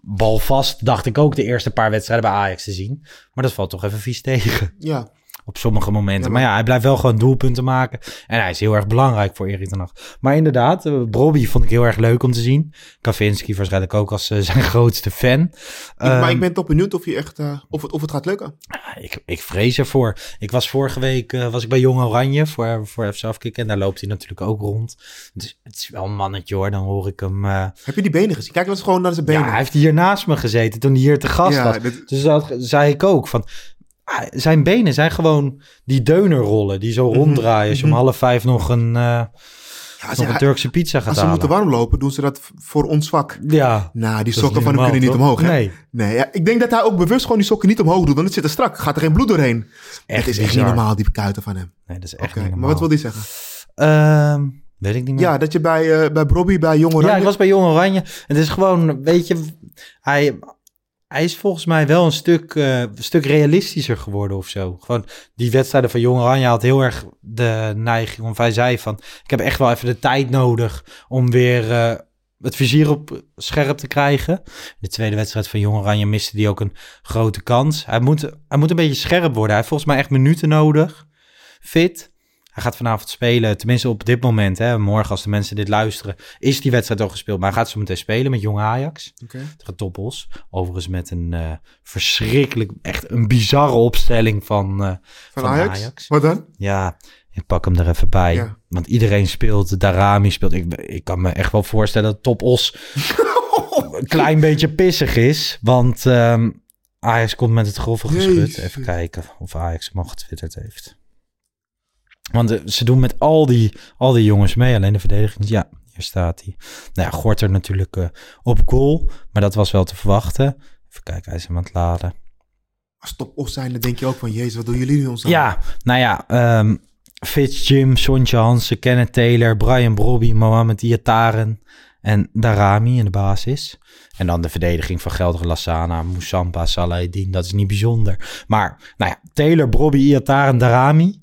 balvast dacht ik ook de eerste paar wedstrijden bij Ajax te zien. Maar dat valt toch even vies tegen Ja. Op sommige momenten. Ja, maar... maar- ja, hij blijft wel gewoon doelpunten maken. En hij is heel erg belangrijk voor Erik ten Hag. Maar inderdaad, uh, Brobby vond ik heel erg leuk om te zien. Kavinski waarschijnlijk ook als eh, zijn grootste fan. Ik- maar Ehm, ik ben toch benieuwd of, je echt, eh, of, het, of het gaat lukken. ik, ik vrees ervoor. Ik was vorige week was ik bij Jong Oranje voor, voor FC. En daar loopt hij natuurlijk ook rond. Het is, het is wel een mannetje hoor. Dan hoor ik hem... Heb je die benen gezien? Kijk wel eens gewoon naar zijn benen. ja, hij heeft hier naast me gezeten toen hij hier te gast Ja, was. dit- Dus dat zei ik ook. Van, ah, zijn benen zijn gewoon die deunerrollen die zo ronddraaien. Als je om mhm. half vijf nog een, eh, Ja, nog een Turkse pizza gaat Als ze moeten warm lopen, doen ze dat voor ons vak. Ja. Nou, die sokken van hem kunnen niet omhoog, hè? Nee. Nee, ja, ik denk dat hij ook bewust gewoon die sokken niet omhoog doet, want het zit er strak. Gaat er geen bloed doorheen. het is echt niet normaal, die kuiten van hem. Nee, dat is echt niet maar wat wil hij zeggen? Ehm, weet ik niet meer. Ja, dat je bij, eh bij Bobby, bij Jong Oranje... Ja, ik was bij Jong Oranje. Het is gewoon, weet je, hij, hij is volgens mij wel een stuk, eh, stuk realistischer geworden of zo. Gewoon die wedstrijden van Jong Oranje had heel erg de neiging, of hij zei van, ik heb echt wel even de tijd nodig om weer eh, het vizier op scherp te krijgen. De tweede wedstrijd van Jong Oranje miste hij ook een grote kans. Hij moet, hij moet een beetje scherp worden. Hij heeft volgens mij echt minuten nodig. Fit. Hij gaat vanavond spelen, tenminste op dit moment. Hè, morgen als de mensen dit luisteren, is die wedstrijd al gespeeld. Maar hij gaat zo meteen spelen met Jong Ajax. Oké. Tegen Toppels. Overigens met een eh, verschrikkelijk, echt een bizarre opstelling van, eh, Van, van Ajax? Ajax. Wat dan? Ja, ik pak hem er even bij. Ja. Want iedereen speelt, Darami speelt. Ik, ik kan me echt wel voorstellen dat Top Os een klein beetje pissig is. Want ehm, Ajax komt met het grove geschut. Jezus. Even kijken of Ajax hem al getwitterd heeft. Want eh, ze doen met al die, al die jongens mee. Alleen de verdediging, ja, Hier staat hij. Nou ja, Gorter natuurlijk eh, op goal. Maar dat was wel te verwachten. Even kijken, hij is hem aan het laden. Als top os zijn, dan denk je ook van... Jezus, wat doen jullie nu ons aan? Ja, nou ja, ehm Fitz Jim, Sontje Hansen, Kenneth Taylor, Brian Brobby, Mohamed Iataren en Darami in de basis. En dan de verdediging van Gelder Lassana, Moussamba, Salahedin. Dat is niet bijzonder. Maar, nou ja, Taylor, Brobby, Iataren, Darami.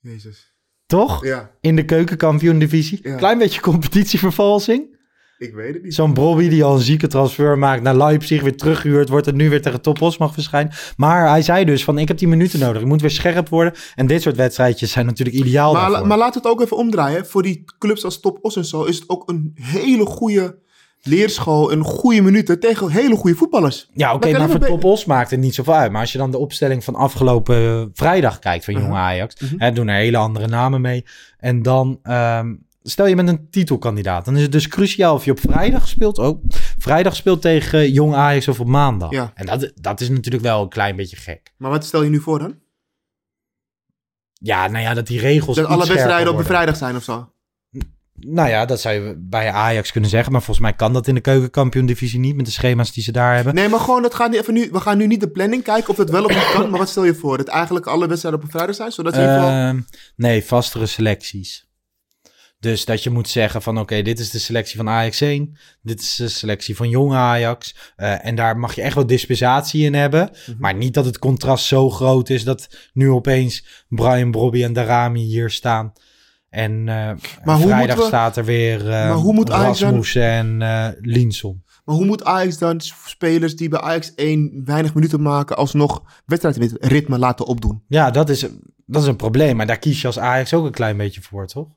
Jezus. Toch? Ja, In de keukenkampioen-divisie. Ja. Klein beetje competitievervalsing. ik weet het niet. Zo'n Brobby die al een zieke transfer maakt naar Leipzig, weer teruggehuurd wordt en nu weer tegen Topos mag verschijnen. Maar hij zei dus van, ik heb die minuten nodig. Ik moet weer scherp worden. En dit soort wedstrijdjes zijn natuurlijk ideaal Maar, daarvoor. maar laten we het ook even omdraaien. Voor die clubs als Top Os en zo is het ook een hele goede leerschool. Een goede minuten tegen hele goede voetballers. Ja, oké, maar voor Top Os maakt het niet zoveel uit. Maar als je dan de opstelling van afgelopen eh, vrijdag kijkt van jonge Ajax, hè, doen er hele andere namen mee. En dan, ehm, stel je bent een titelkandidaat, dan is het dus cruciaal of je op vrijdag speelt. Oh, vrijdag speelt tegen jong Ajax of op maandag. Ja. En dat, dat is natuurlijk wel een klein beetje gek. Maar wat stel je nu voor dan? Ja, nou ja, dat die regels. Dat iets alle wedstrijden op worden. vrijdag zijn of zo? Nou ja, dat zou je bij Ajax kunnen zeggen. Maar volgens mij kan dat in de keukenkampioen-divisie niet met de schema's die ze daar hebben. Nee, maar gewoon, dat gaat niet even nu, we gaan nu niet de planning kijken of dat wel of niet kan. Maar wat stel je voor? Dat eigenlijk alle wedstrijden op een vrijdag zijn? Zodat je geval... Ehm, nee, vastere selecties. Dus dat je moet zeggen van oké, dit is de selectie van Ajax 1. Dit is de selectie van jong Ajax. Eh, en daar mag je echt wel dispensatie in hebben. Mhm. Maar niet dat het contrast zo groot is dat nu opeens Brian Brobby en Darami hier staan. En hoe vrijdag we- staat er weer Maar hoe moet Ajax dan- Rasmussen en eh Linson. Maar hoe moet Ajax dan spelers die bij Ajax 1 weinig minuten maken... alsnog wedstrijdritme laten opdoen? Ja, dat is, dat is een probleem. Maar daar kies je als Ajax ook een klein beetje voor, toch?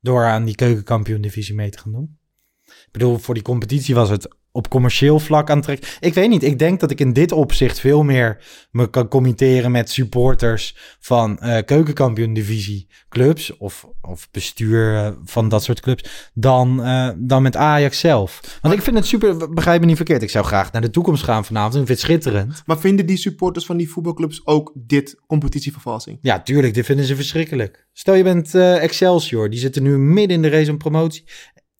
Door aan die keukenkampioen-divisie mee te gaan doen. Ik bedoel, voor die competitie was het op commercieel vlak aantrekkelijk. Ik weet niet, ik denk dat ik in dit opzicht veel meer me kan committeren met supporters van eh keukenkampioen-divisie clubs of, of bestuur eh, van dat soort clubs dan, eh, dan met Ajax zelf. Want ik vind het super, begrijp me niet verkeerd, ik zou graag naar de toekomst gaan vanavond. Ik vind het schitterend. Maar vinden die supporters van die voetbalclubs ook dit competitievervalsing? Ja, tuurlijk, dit vinden ze verschrikkelijk. Stel je bent Excelsior, die zitten nu midden in de race om promotie.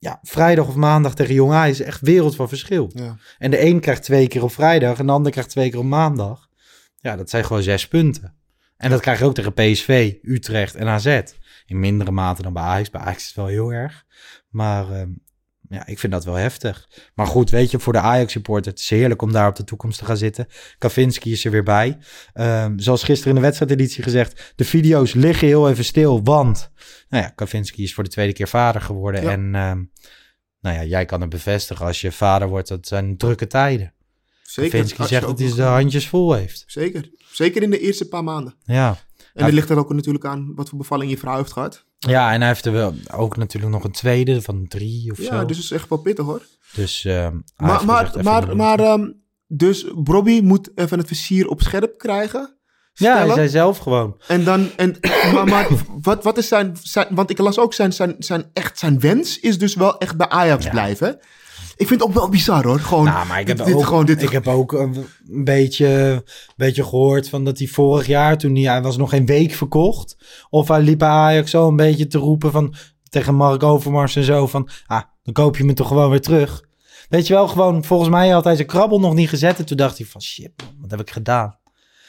Ja, vrijdag of maandag tegen Jong Ajax is echt wereld van verschil. Ja. En de een krijgt twee keer op vrijdag en de ander krijgt twee keer op maandag. Ja, dat zijn gewoon zes punten. En dat krijg je ook tegen PSV, Utrecht en AZ. In mindere mate dan bij Ajax. Bij Ajax is het wel heel erg. Maar ehm, ja, ik vind dat wel heftig. Maar goed, weet je, voor de Ajax-supporter, het is heerlijk om daar op de toekomst te gaan zitten. Kavinski is er weer bij. Ehm, zoals gisteren in de wedstrijdeditie gezegd, de video's liggen heel even stil, want nou ja, Kavinski is voor de tweede keer vader geworden. Ja. En ehm, nou ja, jij kan het bevestigen, als je vader wordt, dat zijn drukke tijden. Zeker. Kavinski zegt dat hij de handjes vol heeft. Zeker. Zeker in de eerste paar maanden. Ja. En Ja. dat ligt er ook natuurlijk aan wat voor bevalling je vrouw heeft gehad. ja, en hij heeft er wel ook natuurlijk nog een tweede van drie of Ja, zo. dus het is echt wel pittig hoor. Dus, hij Maar, maar, maar, ehm, dus Bobby moet even het versier op scherp krijgen. ja, hij zei zelf gewoon. En dan, en, maar, maar wat, wat is zijn, zijn, want ik las ook zijn, zijn, zijn, echt zijn wens is dus wel echt bij Ajax Ja. blijven. Ik vind het ook wel bizar hoor, gewoon. Nou, maar ik heb, dit, ook, gewoon dit, ik heb ook een beetje, een beetje gehoord van dat hij vorig jaar, toen hij, hij was nog geen week verkocht, of hij liep bij Ajax zo een beetje te roepen van, tegen Mark Overmars en zo van, ah, dan koop je me toch gewoon weer terug. Weet je wel, gewoon, volgens mij had hij zijn krabbel nog niet gezet en toen dacht hij van, shit man, wat heb ik gedaan?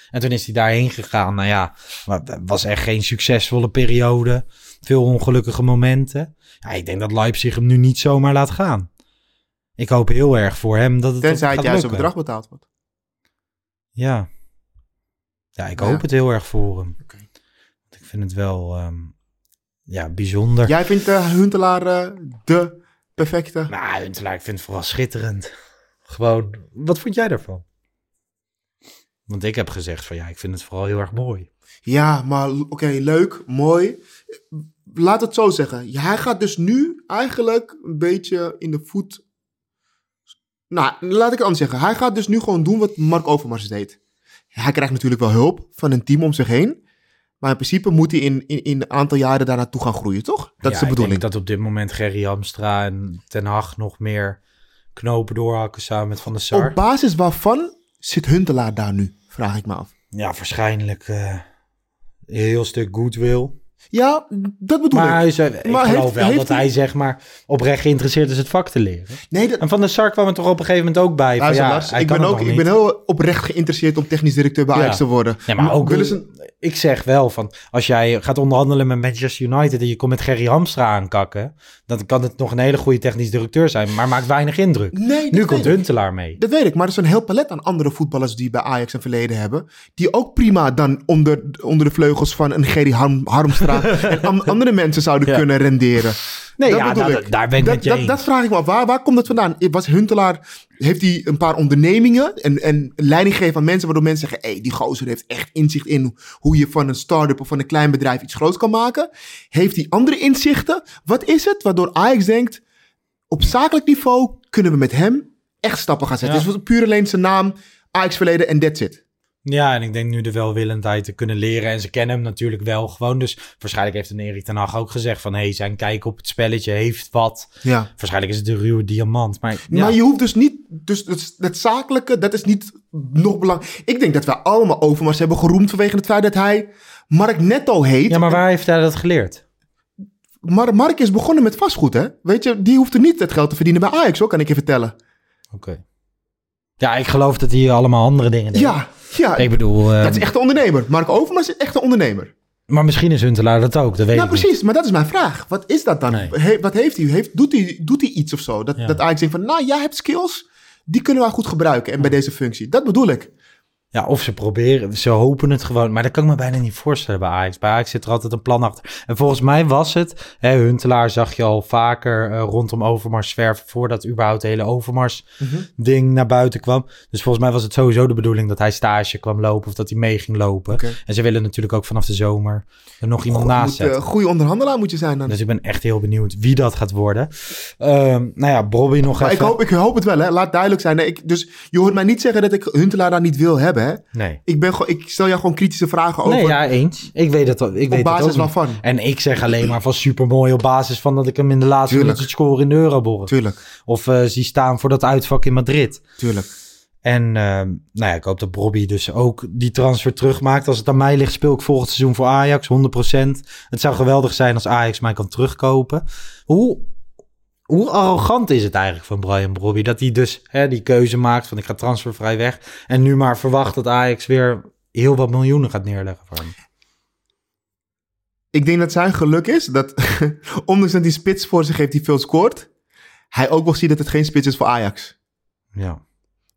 En toen is hij daarheen gegaan. Nou ja, het was echt geen succesvolle periode. Veel ongelukkige momenten. Ja, ik denk dat Leipzig hem nu niet zomaar laat gaan. Ik hoop heel erg voor hem dat het tenzij het juist een bedrag betaald wordt. Ja. Ja, ik Ja. hoop het heel erg voor hem. Oké. Want Ik vind het wel ehm, ja, bijzonder. Jij vindt uh, Huntelaar eh, de perfecte. Nou, Huntelaar, ik vind het vooral schitterend. Gewoon, wat vond jij daarvan? Want ik heb gezegd van ja, ik vind het vooral heel erg mooi. Ja, maar oké, leuk, mooi. Laat het zo zeggen. Hij gaat dus nu eigenlijk een beetje in de voet. Nou, laat ik het anders zeggen. Hij gaat dus nu gewoon doen wat Mark Overmars deed. Hij krijgt natuurlijk wel hulp van een team om zich heen. Maar in principe moet hij in, in, in een aantal jaren daar naartoe gaan groeien, toch? Dat Ja, is de Ik bedoeling. denk dat op dit moment Gerry Hamstra en Ten Hag nog meer knopen doorhakken samen met Van der Sar. Op basis waarvan zit Huntelaar daar nu? Vraag ik me af. Ja, waarschijnlijk eh, een heel stuk goodwill. Ja, dat bedoel Maar hij ik. is, eh, ik Maar geloof heeft- wel heeft dat hij- hij zeg maar oprecht geïnteresseerd is het vak te leren. Nee, dat, En Van der Sar kwam er toch op een gegeven moment ook bij. Van, ja, Lars, hij ik, kan ben ook, ik ben heel oprecht geïnteresseerd om technisch directeur bij Ja. Ajax te worden. Ja, maar ook ik zeg wel van als jij gaat onderhandelen met Manchester United en je komt met Gerry Hamstra aankakken, dan kan het nog een hele goede technisch directeur zijn, maar maakt weinig indruk. Nee, dat nu komt. Huntelaar mee. Dat weet ik, maar er is een heel palet aan andere voetballers die bij Ajax een verleden hebben. Die ook prima dan onder, onder de vleugels van een Gerry Harm, En an- andere mensen zouden Ja. kunnen renderen. Nee, Dat ja, bedoel nou, ik. daar ben ik dat, met je dat, dat vraag ik me af. Waar, waar komt het vandaan? Was Huntelaar, heeft hij een paar ondernemingen en, en leiding gegeven aan mensen, waardoor mensen zeggen, hé, die gozer heeft echt inzicht in hoe je van een start-up of van een klein bedrijf iets groots kan maken. Heeft hij andere inzichten? Wat is het waardoor Ajax denkt, op zakelijk niveau kunnen we met hem echt stappen gaan zetten. Ja. Dus het was puur alleen zijn naam, Ajax verleden en that's it. Ja, en ik denk nu de welwillendheid te kunnen leren. En ze kennen hem natuurlijk wel gewoon. Dus waarschijnlijk heeft een Erik ten Hag ook gezegd van... hey, zijn kijk op het spelletje heeft wat. Ja. Waarschijnlijk is het de ruwe diamant. Maar, ja. Maar je hoeft dus niet, dus het, het zakelijke, dat is niet nog belangrijk. Ik denk dat wij allemaal Overmars hebben geroemd vanwege het feit dat hij Mark Netto heet. ja, maar waar heeft hij dat geleerd? Maar Mark is begonnen met vastgoed, hè? Weet je, die hoeft er niet het geld te verdienen bij Ajax, hoor, kan ik je vertellen. Oké. Ja, ik geloof dat hij allemaal andere dingen deed. Ja, ja. Ik bedoel... eh, dat is echt een ondernemer. Mark Overmars is echt een ondernemer. Maar misschien is Huntelaar dat ook, dat weet nou, ik niet. precies. Maar dat is mijn vraag. Wat is dat dan? Nee. He- wat heeft hij? Heeft, doet, hij doet hij iets of zo? Dat, Ja. dat Ajax denkt van, nou, jij hebt skills. Die kunnen wij goed gebruiken. En bij deze functie. Dat bedoel ik. Ja, of ze proberen, ze hopen het gewoon. Maar dat kan ik me bijna niet voorstellen bij Ajax. Bij Ajax zit er altijd een plan achter. En volgens mij was het, hè, Huntelaar zag je al vaker eh, rondom Overmars zwerven... voordat überhaupt het hele Overmars-ding naar buiten kwam. Dus volgens mij was het sowieso de bedoeling dat hij stage kwam lopen... of dat hij mee ging lopen. En ze willen natuurlijk ook vanaf de zomer er nog iemand naast Moet, zetten. eh, goede onderhandelaar moet je zijn dan. Dus ik ben echt heel benieuwd wie dat gaat worden. Ehm, nou ja, Bobby nog Maar ik hoop, ik hoop het wel, hè. Laat duidelijk zijn. Nee, ik, dus je hoort mij niet zeggen dat ik Huntelaar daar niet wil hebben, hè. Nee. Ik, ben gewoon, ik stel jou gewoon kritische vragen over. Nee, ja, eens. Ik weet het, ik weet het basis ook waarvan? En ik zeg alleen maar van supermooi op basis van dat ik hem in de laatste Tuurlijk. minuut score in de Euroborg. Tuurlijk, Of eh zie staan voor dat uitvak in Madrid. tuurlijk. En ehm, nou ja, ik hoop dat Bobby dus ook die transfer terugmaakt. Als het aan mij ligt, speel ik volgend seizoen voor Ajax, 100%. Het zou geweldig zijn als Ajax mij kan terugkopen. Hoe, hoe arrogant is het eigenlijk van Brian Bobby? Dat hij dus hè, die keuze maakt van ik ga transfervrij weg. En nu maar verwacht dat Ajax weer heel wat miljoenen gaat neerleggen voor hem. Ik denk dat zijn geluk is dat, ondanks dat die spits voor zich heeft die veel scoort, hij ook wel ziet dat het geen spits is voor Ajax. Ja.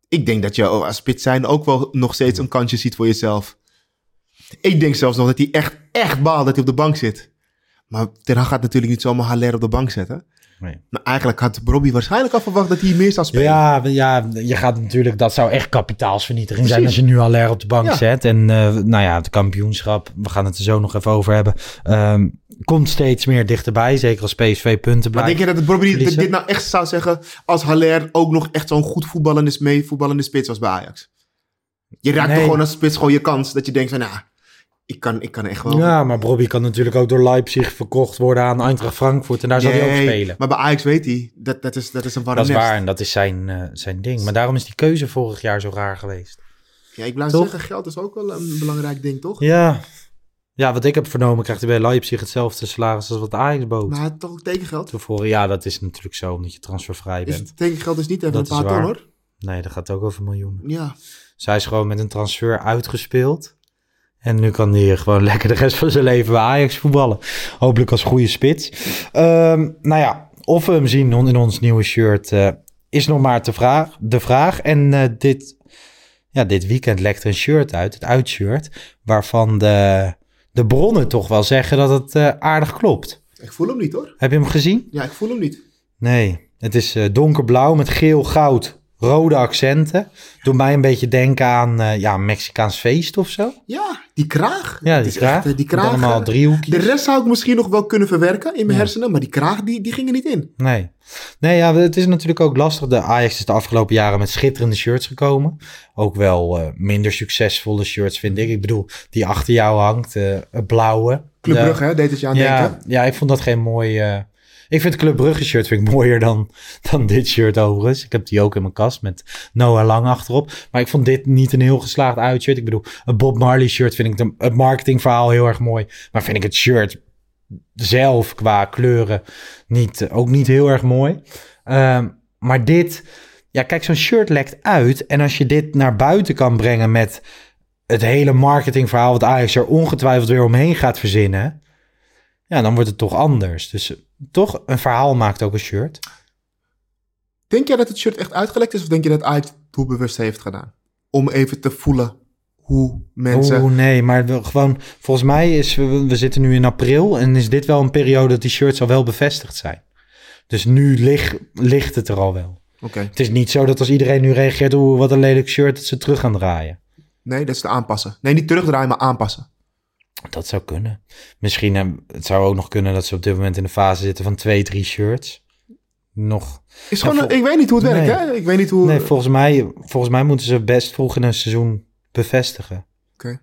Ik denk dat je als spits zijn ook wel nog steeds een kansje ziet voor jezelf. Ik denk zelfs nog dat hij echt, echt baalt dat hij op de bank zit. Maar Ten Hag gaat natuurlijk niet zomaar Haller op de bank zetten. Nee. Maar eigenlijk had Bobby waarschijnlijk al verwacht dat hij meer zou spelen. Ja, ja, je gaat natuurlijk, dat zou echt kapitaalsvernietiging zijn als je nu Aller op de bank Ja. zet. En eh, nou ja, het kampioenschap, we gaan het er zo nog even over hebben, ehm, komt steeds meer dichterbij. Zeker als PSV punten Maar blijft. denk je dat het Bobby dit, verliezen. dit nou echt zou zeggen als Haller ook nog echt zo'n goed voetballende, mee voetballende spits was bij Ajax? Je raakt Nee. toch gewoon als spits gewoon je kans dat je denkt van, ja, ik kan, ik kan echt wel... Ja, maar Bobby kan natuurlijk ook door Leipzig verkocht worden aan Eintracht Frankfurt. En daar zal hij ook Nee, spelen. Maar bij Ajax weet hij, dat, dat, is, dat is een warm Dat is nest. waar en dat is zijn, eh, zijn ding. Maar daarom is die keuze vorig jaar zo raar geweest. Ja, ik blijf Toch? zeggen, geld is ook wel een belangrijk ding, toch? Ja. Ja, wat ik heb vernomen krijgt hij bij Leipzig hetzelfde salaris als wat Ajax bood. Maar toch ook tekengeld? Tevoren, ja, dat is natuurlijk zo, omdat je transfervrij Is, bent. tekengeld is niet even Dat een is paar ton, hoor. Nee, dat gaat ook over miljoenen. Ja. Zij is gewoon met een transfer uitgespeeld. En nu kan hij gewoon lekker de rest van zijn leven bij Ajax voetballen. Hopelijk als goede spits. Ehm, nou ja, of we hem zien in ons nieuwe shirt eh, is nog maar te vraag, de vraag. En eh, dit, ja, dit weekend lekt er een shirt uit, het uitshirt. Waarvan de, de bronnen toch wel zeggen dat het eh, aardig klopt. Ik voel hem niet, hoor. Heb je hem gezien? Ja, ik voel hem niet. Nee, het is donkerblauw met geel, goud, rode accenten. Doet mij een beetje denken aan eh, ja, Mexicaans feest of zo. Ja, die kraag. Ja, die is kraag. echt, eh, die kraag. allemaal eh, driehoekjes. De rest zou ik misschien nog wel kunnen verwerken in mijn Ja. hersenen, maar die kraag, die, die ging er niet in. Nee. Nee, ja, het is natuurlijk ook lastig. De Ajax is de afgelopen jaren met schitterende shirts gekomen. Ook wel minder succesvolle shirts, vind ik. Ik bedoel, die achter jou hangt, eh, het blauwe. Club De- hè, deed het je aan ja, denken. ja, ik vond dat geen mooi... ik vind het Club Brugge shirt vind ik mooier dan, dan dit shirt overigens. Ik heb die ook in mijn kast met Noah Lang achterop. Maar ik vond dit niet een heel geslaagd uitshirt. Ik bedoel, een Bob Marley shirt vind ik de, het marketingverhaal heel erg mooi. Maar vind ik het shirt zelf qua kleuren niet, ook niet heel erg mooi. Ehm, maar dit, ja, kijk, zo'n shirt lekt uit. En als je dit naar buiten kan brengen met het hele marketingverhaal wat Ajax er ongetwijfeld weer omheen gaat verzinnen, ja, dan wordt het toch anders. Dus toch, een verhaal maakt ook een shirt. Denk jij dat het shirt echt uitgelekt is of denk je dat Ajax het doelbewust heeft gedaan? Om even te voelen hoe mensen... Oeh, nee, maar gewoon, volgens mij is, we, we zitten nu in april en is dit wel een periode dat die shirts al wel bevestigd zijn. Dus nu ligt, ligt het er al wel. Oké. Het is niet zo dat als iedereen nu reageert, oeh, wat een lelijk shirt, dat ze terug gaan draaien. Nee, dat is te aanpassen. Nee, niet terugdraaien, maar aanpassen. Dat zou kunnen. Misschien, eh, het zou ook nog kunnen dat ze op dit moment in de fase zitten van twee, drie shirts. Nog. Is gewoon, ik weet niet hoe het Nee. werkt, hè? Ik weet niet hoe... Nee, volgens mij, volgens mij moeten ze best vroeg in een seizoen bevestigen. Oké.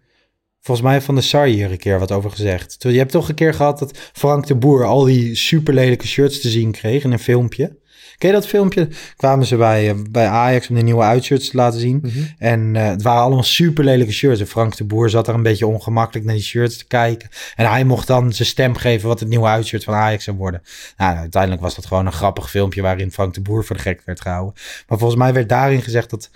Volgens mij heeft Van de Sar hier een keer wat over gezegd. Je hebt toch een keer gehad dat Frank de Boer al die super lelijke shirts te zien kreeg in een filmpje. Ken je dat filmpje? Kwamen ze bij, eh, bij Ajax om de nieuwe uitshirts te laten zien. Mhm. En eh, het waren allemaal super lelijke shirts. En Frank de Boer zat daar een beetje ongemakkelijk naar die shirts te kijken. En hij mocht dan zijn stem geven wat het nieuwe uitshirt van Ajax zou worden. Nou, uiteindelijk was dat gewoon een grappig filmpje waarin Frank de Boer voor de gek werd gehouden. Maar volgens mij werd daarin gezegd dat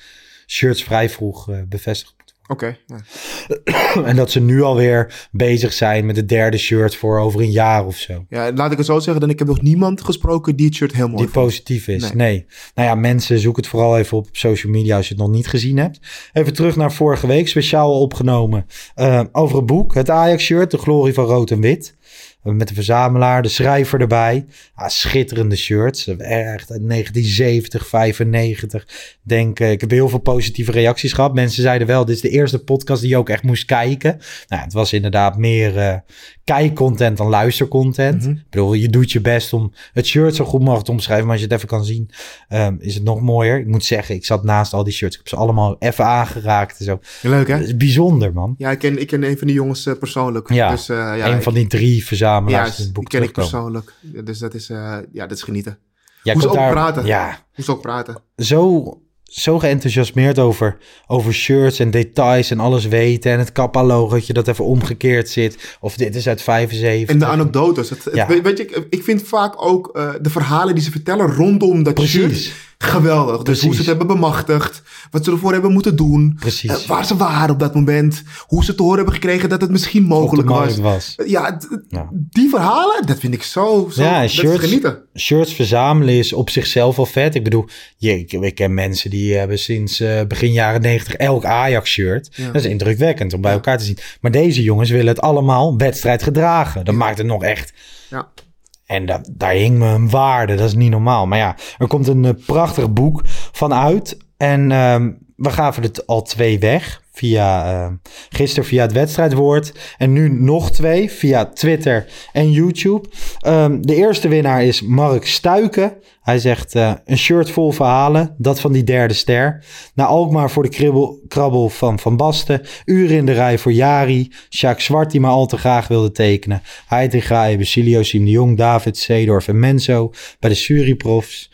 shirts vrij vroeg eh, bevestigd Oké. ja. en dat ze nu alweer bezig zijn met het derde shirt voor over een jaar of zo. Ja, laat ik het zo zeggen, dan ik heb nog niemand gesproken die het shirt heel mooi Die vond. positief is. Nee. Nee. Nou ja, mensen, zoek het vooral even op op social media als je het nog niet gezien hebt. Even terug naar vorige week, speciaal opgenomen eh, over het boek. Het Ajax-shirt, de glorie van rood en wit. Eh, Met de verzamelaar, de schrijver erbij. Ah, schitterende shirts. Echt uit 1970, 95. Denk, eh, ik heb heel veel positieve reacties gehad. Mensen zeiden wel, dit is de eerste podcast die je ook echt moest kijken. Nou, het was inderdaad meer eh kijkcontent dan luistercontent. Mhm. Ik bedoel, je doet je best om het shirt zo goed mogelijk te omschrijven. Maar als je het even kan zien, ehm, is het nog mooier. Ik moet zeggen, ik zat naast al die shirts. Ik heb ze allemaal even aangeraakt en zo. Leuk, hè? Dat is bijzonder, man. Ja, ik ken, ik ken een van die jongens eh, persoonlijk. Ja, dus, eh, ja, een ik- van die drie verzamelaars Ja, die het boek die ken ik persoonlijk. Dus dat is, eh, ja, dat is genieten. Jij Hoe ze ook daar- praten. Ja, Hoe ze ook praten. zo, zo geenthousiasmeerd over, over shirts en details en alles weten. En het Kappa-logotje dat even omgekeerd zit. Of dit is uit 75. En de anekdotes. Het, Ja. weet, weet je, ik- ik vind vaak ook eh, de verhalen die ze vertellen rondom dat Precies. shirt geweldig. Dus Precies. hoe ze het hebben bemachtigd. Wat ze ervoor hebben moeten doen. Precies. eh, waar ze waren op dat moment. Hoe ze te horen hebben gekregen dat het misschien mogelijk was. Ja, die verhalen, dat vind ik zo, zo Ja, shirts, genieten. shirts verzamelen is op zichzelf al vet. Ik bedoel, je, ik, ik ken mensen die hebben sinds eh, begin jaren 90 elk Ajax-shirt. Ja. Dat is indrukwekkend om bij elkaar te zien. Maar deze jongens willen het allemaal wedstrijd gedragen. Dat maakt het nog echt... Ja. En da- daar hing me een waarde. Dat is niet normaal. Maar ja, er komt een eh, prachtig boek van uit. En ehm, we gaven het al twee weg. Via, ehm, gisteren via het wedstrijdwoord. En nu nog twee via Twitter en YouTube. Ehm, de eerste winnaar is Mark Stuiken. Hij zegt eh, een shirt vol verhalen. Dat van die derde ster. Naar Alkmaar voor de kribbel, krabbel van Van Basten. Uren in de rij voor Jari. Sjaak Zwart die maar al te graag wilde tekenen. Heitinga, Basilio, Siem de Jong, David, Seedorf en Menzo. Bij de Suriprofs.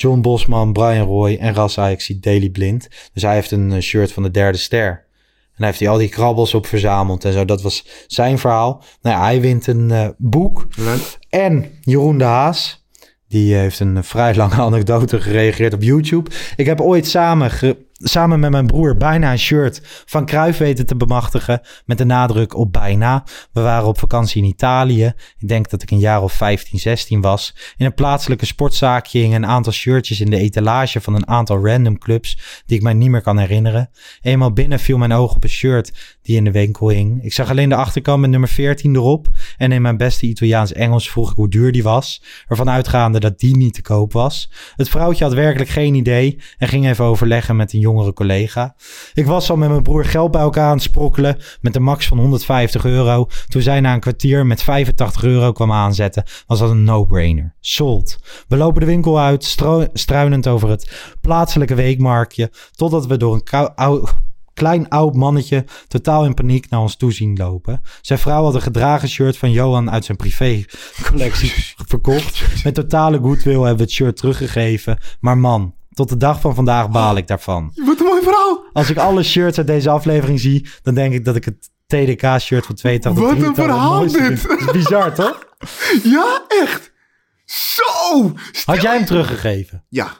John Bosman, Brian Roy en Ras Ajaxie Daily Blind. Dus hij heeft een eh, shirt van de derde ster. En hij heeft hij al die krabbels op verzameld en zo. Dat was zijn verhaal. Nou ja, hij wint een eh, boek. Leuk. En Jeroen de Haas. Die heeft een eh, vrij lange anekdote gereageerd op YouTube. Ik heb ooit samen, samen met mijn broer bijna een shirt van Cruijff weten te bemachtigen. Met de nadruk op bijna. We waren op vakantie in Italië. Ik denk dat ik een jaar of 15, 16 was. In een plaatselijke sportzaakje hingen een aantal shirtjes in de etalage van een aantal random clubs. Die ik mij niet meer kan herinneren. Eenmaal binnen viel mijn oog op een shirt die in de winkel hing. Ik zag alleen de achterkant met nummer 14 erop. En in mijn beste Italiaans-Engels vroeg ik hoe duur die was. Ervan uitgaande dat die niet te koop was. Het vrouwtje had werkelijk geen idee. En ging even overleggen met een jongere collega. Ik was al met mijn broer geld bij elkaar aan het sprokkelen. Met een max van 150 euro. Toen zij na een kwartier met 85 euro kwam aanzetten. Was dat een no-brainer. Sold. We lopen de winkel uit. struinend over het plaatselijke weekmarktje. Totdat we door een kou- ou- klein oud mannetje totaal in paniek naar ons toe zien lopen. Zijn vrouw had een gedragen shirt van Johan uit zijn privécollectie verkocht. Met totale goodwill hebben we het shirt teruggegeven. Maar man, tot de dag van vandaag baal ik daarvan. Wat een mooi verhaal. Als ik alle shirts uit deze aflevering zie, dan denk ik dat ik het TDK-shirt van 82 Wat een 83 het verhaal dit. Dat is bizar, toch? Ja, echt. Zo. Had jij hem teruggegeven? Ja,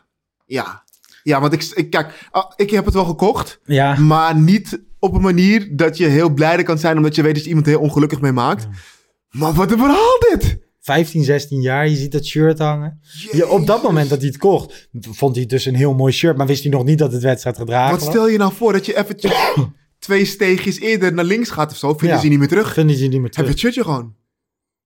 ja. Ja, want ik, ik kijk, ah, ik heb het wel gekocht, Ja. maar niet op een manier dat je heel blij kan zijn omdat je weet dat je iemand heel ongelukkig mee maakt. Maar wat een verhaal dit! 15, 16 jaar, je ziet dat shirt hangen. Je, op dat moment dat hij het kocht, vond hij het dus een heel mooi shirt, maar wist hij nog niet dat het wedstrijd gedragen Wat was. stel je nou voor dat je eventjes twee steegjes eerder naar links gaat of zo, vinden Ja. ze je niet meer terug. Vinden ze niet meer Heb je terug. het shirtje gewoon.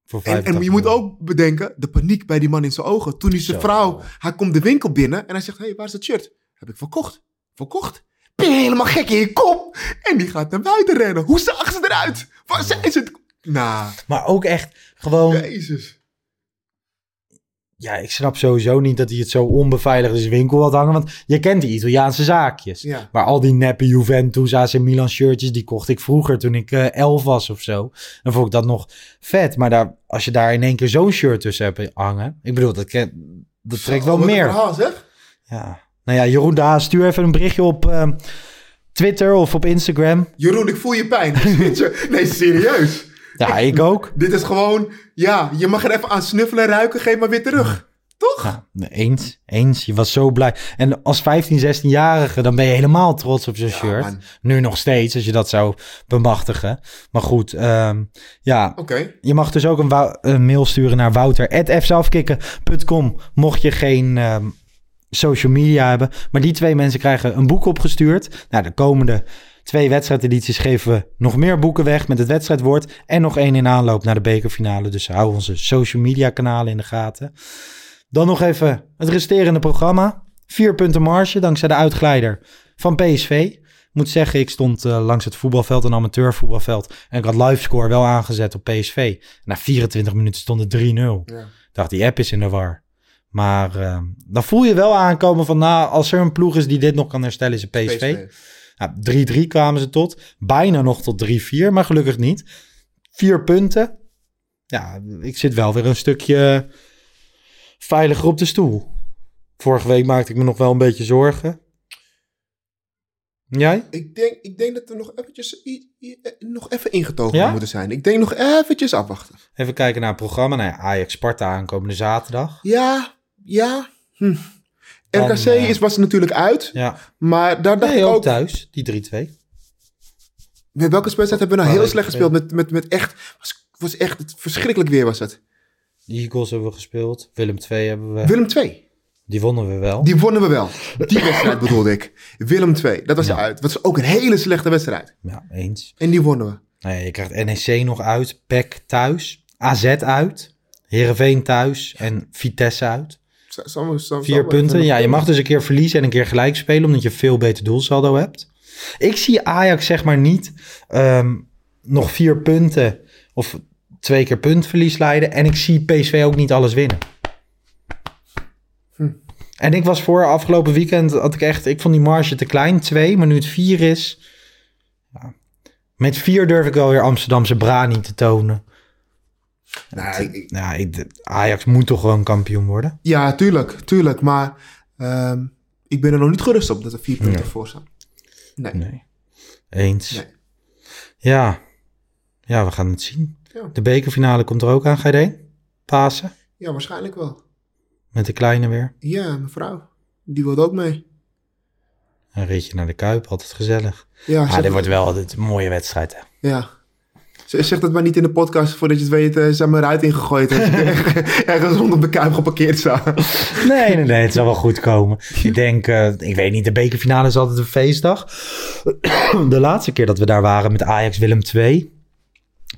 Voor En, en 85 je moet ook bedenken, de paniek bij die man in zijn ogen. Toen hij zijn vrouw, hij komt de winkel binnen en hij zegt, hé, hey, waar is dat shirt? Heb ik verkocht. Verkocht? Ben je helemaal gek in je kop? En die gaat naar buiten rennen. Hoe zag ze eruit? Waar zijn ze? Nou, Maar ook echt gewoon, jezus. ja, ik snap sowieso niet dat hij het zo onbeveiligd in zijn winkel had hangen. Want je kent die Italiaanse zaakjes. Ja. Maar al die neppe Juventus, AC Milan shirtjes, die kocht ik vroeger toen ik eh, elf was of zo. Dan vond ik dat nog vet. Maar daar, als je daar in één keer zo'n shirt tussen hebt hangen. Ik bedoel, dat, dat trekt wel meer. verhaal, zeg. Ja. Nou ja, Jeroen Daas, stuur even een berichtje op eh, Twitter of op Instagram. Jeroen, ik voel je pijn. nee, serieus. Ja, ik ook. Dit is gewoon, ja, je mag er even aan snuffelen en ruiken, geef maar weer terug. Toch? Ja, eens, eens. Je was zo blij. En als 15, 16-jarige, dan ben je helemaal trots op zo'n shirt. man. Nu nog steeds, als je dat zou bemachtigen. Maar goed, ehm, ja. Oké. Je mag dus ook een mail sturen naar wouter.fzelfkikken.com mocht je geen ehm, social media hebben. Maar die twee mensen krijgen een boek opgestuurd. Nou, de komende twee wedstrijdedities geven we nog meer boeken weg met het wedstrijdwoord. En nog één in aanloop naar de bekerfinale. Dus hou onze social media kanalen in de gaten. Dan nog even het resterende programma. Vier punten marge dankzij de uitglijder van PSV. Ik moet zeggen, ik stond eh, langs het voetbalveld, een amateurvoetbalveld. En ik had livescore wel aangezet op PSV. Na 24 minuten stond het 3-0. Ja. Ik dacht, die app is in de war. Maar eh, dan voel je wel aankomen van, nou, als er een ploeg is die dit nog kan herstellen, is het PSV. 3-3 kwamen ze tot. Bijna nog tot 3-4, maar gelukkig niet. Vier punten. Ja, ik zit wel weer een stukje veiliger op de stoel. Vorige week maakte ik me nog wel een beetje zorgen. Jij? Ik denk, ik denk dat we nog eventjes, eh, nog even ingetogen Ja? moeten zijn. Ik denk nog eventjes afwachten. Even kijken naar het programma. Nou ja, Ajax Sparta aankomende zaterdag. Ja, ja. Hm. RKC eh, is, was natuurlijk uit. Ja, Maar daar dacht nee, ik ook thuis, die 3-2. Met welke wedstrijd hebben we nou heel slecht gespeeld? Met, met, met echt... Was, was echt het verschrikkelijk weer was het. De Eagles hebben we gespeeld. Willem 2 hebben we. Willem 2. Die wonnen we wel. Die wonnen we wel. Die wedstrijd bedoelde ik. Willem 2. Dat was Ja. uit. Dat was ook een hele slechte wedstrijd. Ja, eens. En die wonnen we. Nee, je krijgt NEC nog uit. PEC thuis. AZ uit. Heerenveen thuis. En Vitesse uit. Vier punten. Ja, je mag dus... een keer verliezen en een keer gelijk spelen. Omdat je veel beter doelsaldo hebt. Ik zie Ajax zeg maar niet ehm, nog vier punten. Of twee keer puntverlies leiden. En ik zie PSV ook niet alles winnen. Hm. En ik was voor afgelopen weekend, had ik echt, ik vond die marge te klein, twee, maar nu het vier is, ja. met vier durf ik wel weer Amsterdamse brani te tonen. Nou, ik- Nou, ik, Ajax moet toch gewoon kampioen worden? Ja, tuurlijk. Tuurlijk. Maar ehm, ik ben er nog niet gerust op dat er vier punten Nee. voor staan. Nee. Nee. Eens. Nee. Ja. Ja, we gaan het zien. Ja. De bekerfinale komt er ook aan, ga je erheen? Pasen? Ja, waarschijnlijk wel. Met de kleine weer. Ja, mevrouw. Die wilde ook mee. Een ritje naar de Kuip, altijd gezellig. Ja, Ah, dit wordt wel altijd een mooie wedstrijd, hè? Ja. Zeg dat maar niet in de podcast, voordat je het weet, eh, zijn mijn ruit ingegooid. Er- ergens rondom de kuip geparkeerd sta. Nee, nee, nee, het zal wel goed komen. Ik denk, eh, ik weet niet, de bekerfinale is altijd een feestdag. De laatste keer dat we daar waren met Ajax Willem II,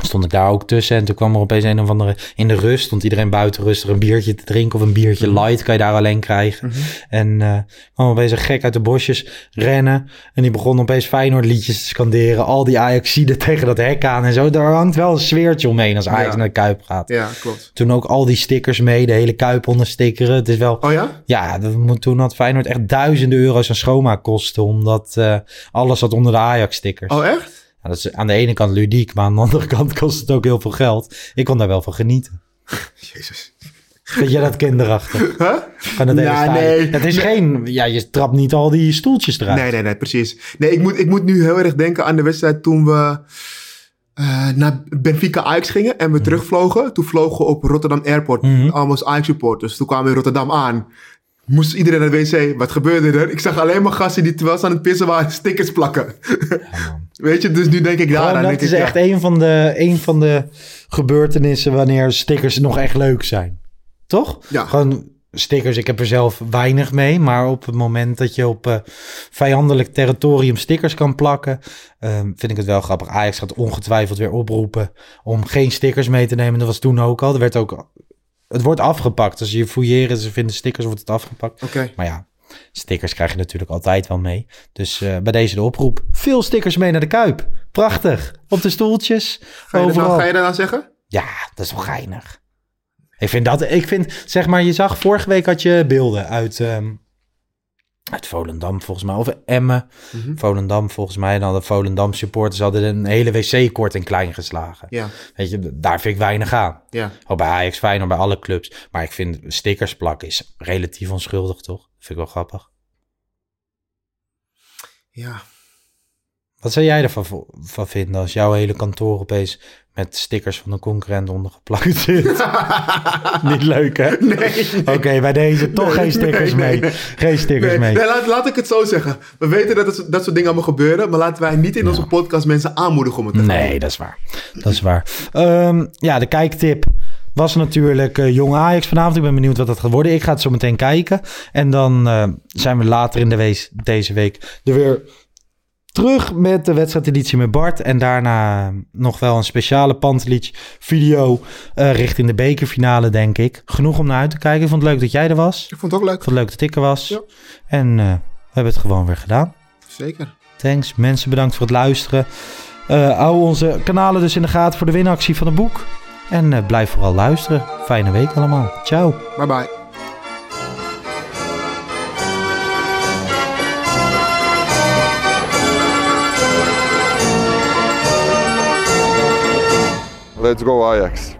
stond ik daar ook tussen. En toen kwam er opeens een of andere, in de rust, stond iedereen buiten rustig een biertje te drinken of een biertje light, kan je daar alleen krijgen. En eh kwam opeens een gek uit de bosjes rennen. En die begon opeens Feyenoord liedjes te scanderen. Al die Ajaxiden tegen dat hek aan en zo. Daar hangt wel een sfeertje omheen als Ajax Ja. naar de Kuip gaat. Ja, klopt. Toen ook al die stickers mee, de hele Kuip onderstickeren. Het is wel... Oh ja? Ja, dat toen had Feyenoord echt duizenden euro's aan schoonmaakkosten. Omdat eh, alles zat onder de Ajax-stickers. Oh echt? Ja, dat is aan de ene kant ludiek, maar aan de andere kant kost het ook heel veel geld. Ik kon daar wel van genieten. Jezus. Vind jij dat kinderachtig? Huh? Van het Ja, nee. Het is geen... Ja, je trapt niet al die stoeltjes eruit. Nee, nee, nee, precies. Nee, ik moet, ik moet nu heel erg denken aan de wedstrijd toen we eh, naar Benfica Ajax gingen en we terugvlogen. Toen vlogen we op Rotterdam Airport, allemaal Ajax supporters. Toen kwamen we in Rotterdam aan. Moest iedereen naar de wc. Wat gebeurde er? Ik zag alleen maar gasten die terwijl ze aan het pissen waren stickers plakken. Weet je, dus nu denk ik daaraan. dat is ik, echt ja. een van, de, een van de gebeurtenissen wanneer stickers nog echt leuk zijn. Toch? Ja. Gewoon stickers, ik heb er zelf weinig mee. Maar op het moment dat je op eh, vijandelijk territorium stickers kan plakken... ehm, vind ik het wel grappig. Ajax gaat ongetwijfeld weer oproepen om geen stickers mee te nemen. Dat was toen ook al. Er werd ook... Het wordt afgepakt. Als je fouilleren, ze vinden stickers, wordt het afgepakt. Oké. Maar ja, stickers krijg je natuurlijk altijd wel mee. Dus eh, bij deze de oproep. Veel stickers mee naar de Kuip. Prachtig. Op de stoeltjes. Ga je, dat overal. nou, ga je dat nou zeggen? Ja, dat is wel geinig. Ik vind dat, ik vind, zeg maar, je zag vorige week had je beelden uit, ehm, uit Volendam volgens mij, of Emmen. Mhm. Volendam volgens mij, en hadden Volendam supporters hadden een hele wc-kort in klein geslagen. Ja. Weet je, daar vind ik weinig aan. Ja. Ook bij Ajax, Feyenoord, bij alle clubs. Maar ik vind stickers plakken is relatief onschuldig, toch? Vind ik wel grappig. Ja. Wat zou jij ervan van vinden als jouw hele kantoor opeens met stickers van een concurrent ondergeplakt zit? Niet leuk, hè? Nee. Oké, bij deze toch geen stickers nee, mee. Geen stickers mee. laat, laat ik het zo zeggen. We weten dat het, dat soort dingen allemaal gebeuren, maar laten wij niet in onze podcast mensen aanmoedigen om het te gaan Nee, dat is waar. Dat is waar. Ehm, ja, de kijktip was natuurlijk eh, Jong Ajax vanavond. Ik ben benieuwd wat dat gaat worden. Ik ga het zo meteen kijken. En dan eh, zijn we later in de wees, deze week er weer terug met de wedstrijdeditie met Bart. En daarna nog wel een speciale Pantelic video eh, richting de bekerfinale, denk ik. Genoeg om naar uit te kijken. Ik vond het leuk dat jij er was. Ik vond het ook leuk. Ik vond het leuk dat ik er was. Ja. En eh, we hebben het gewoon weer gedaan. Zeker. Thanks. Mensen, bedankt voor het luisteren. Eh hou onze kanalen dus in de gaten voor de winactie van het boek. En blijf vooral luisteren. Fijne week allemaal. Ciao. Bye bye. Let's go Ajax.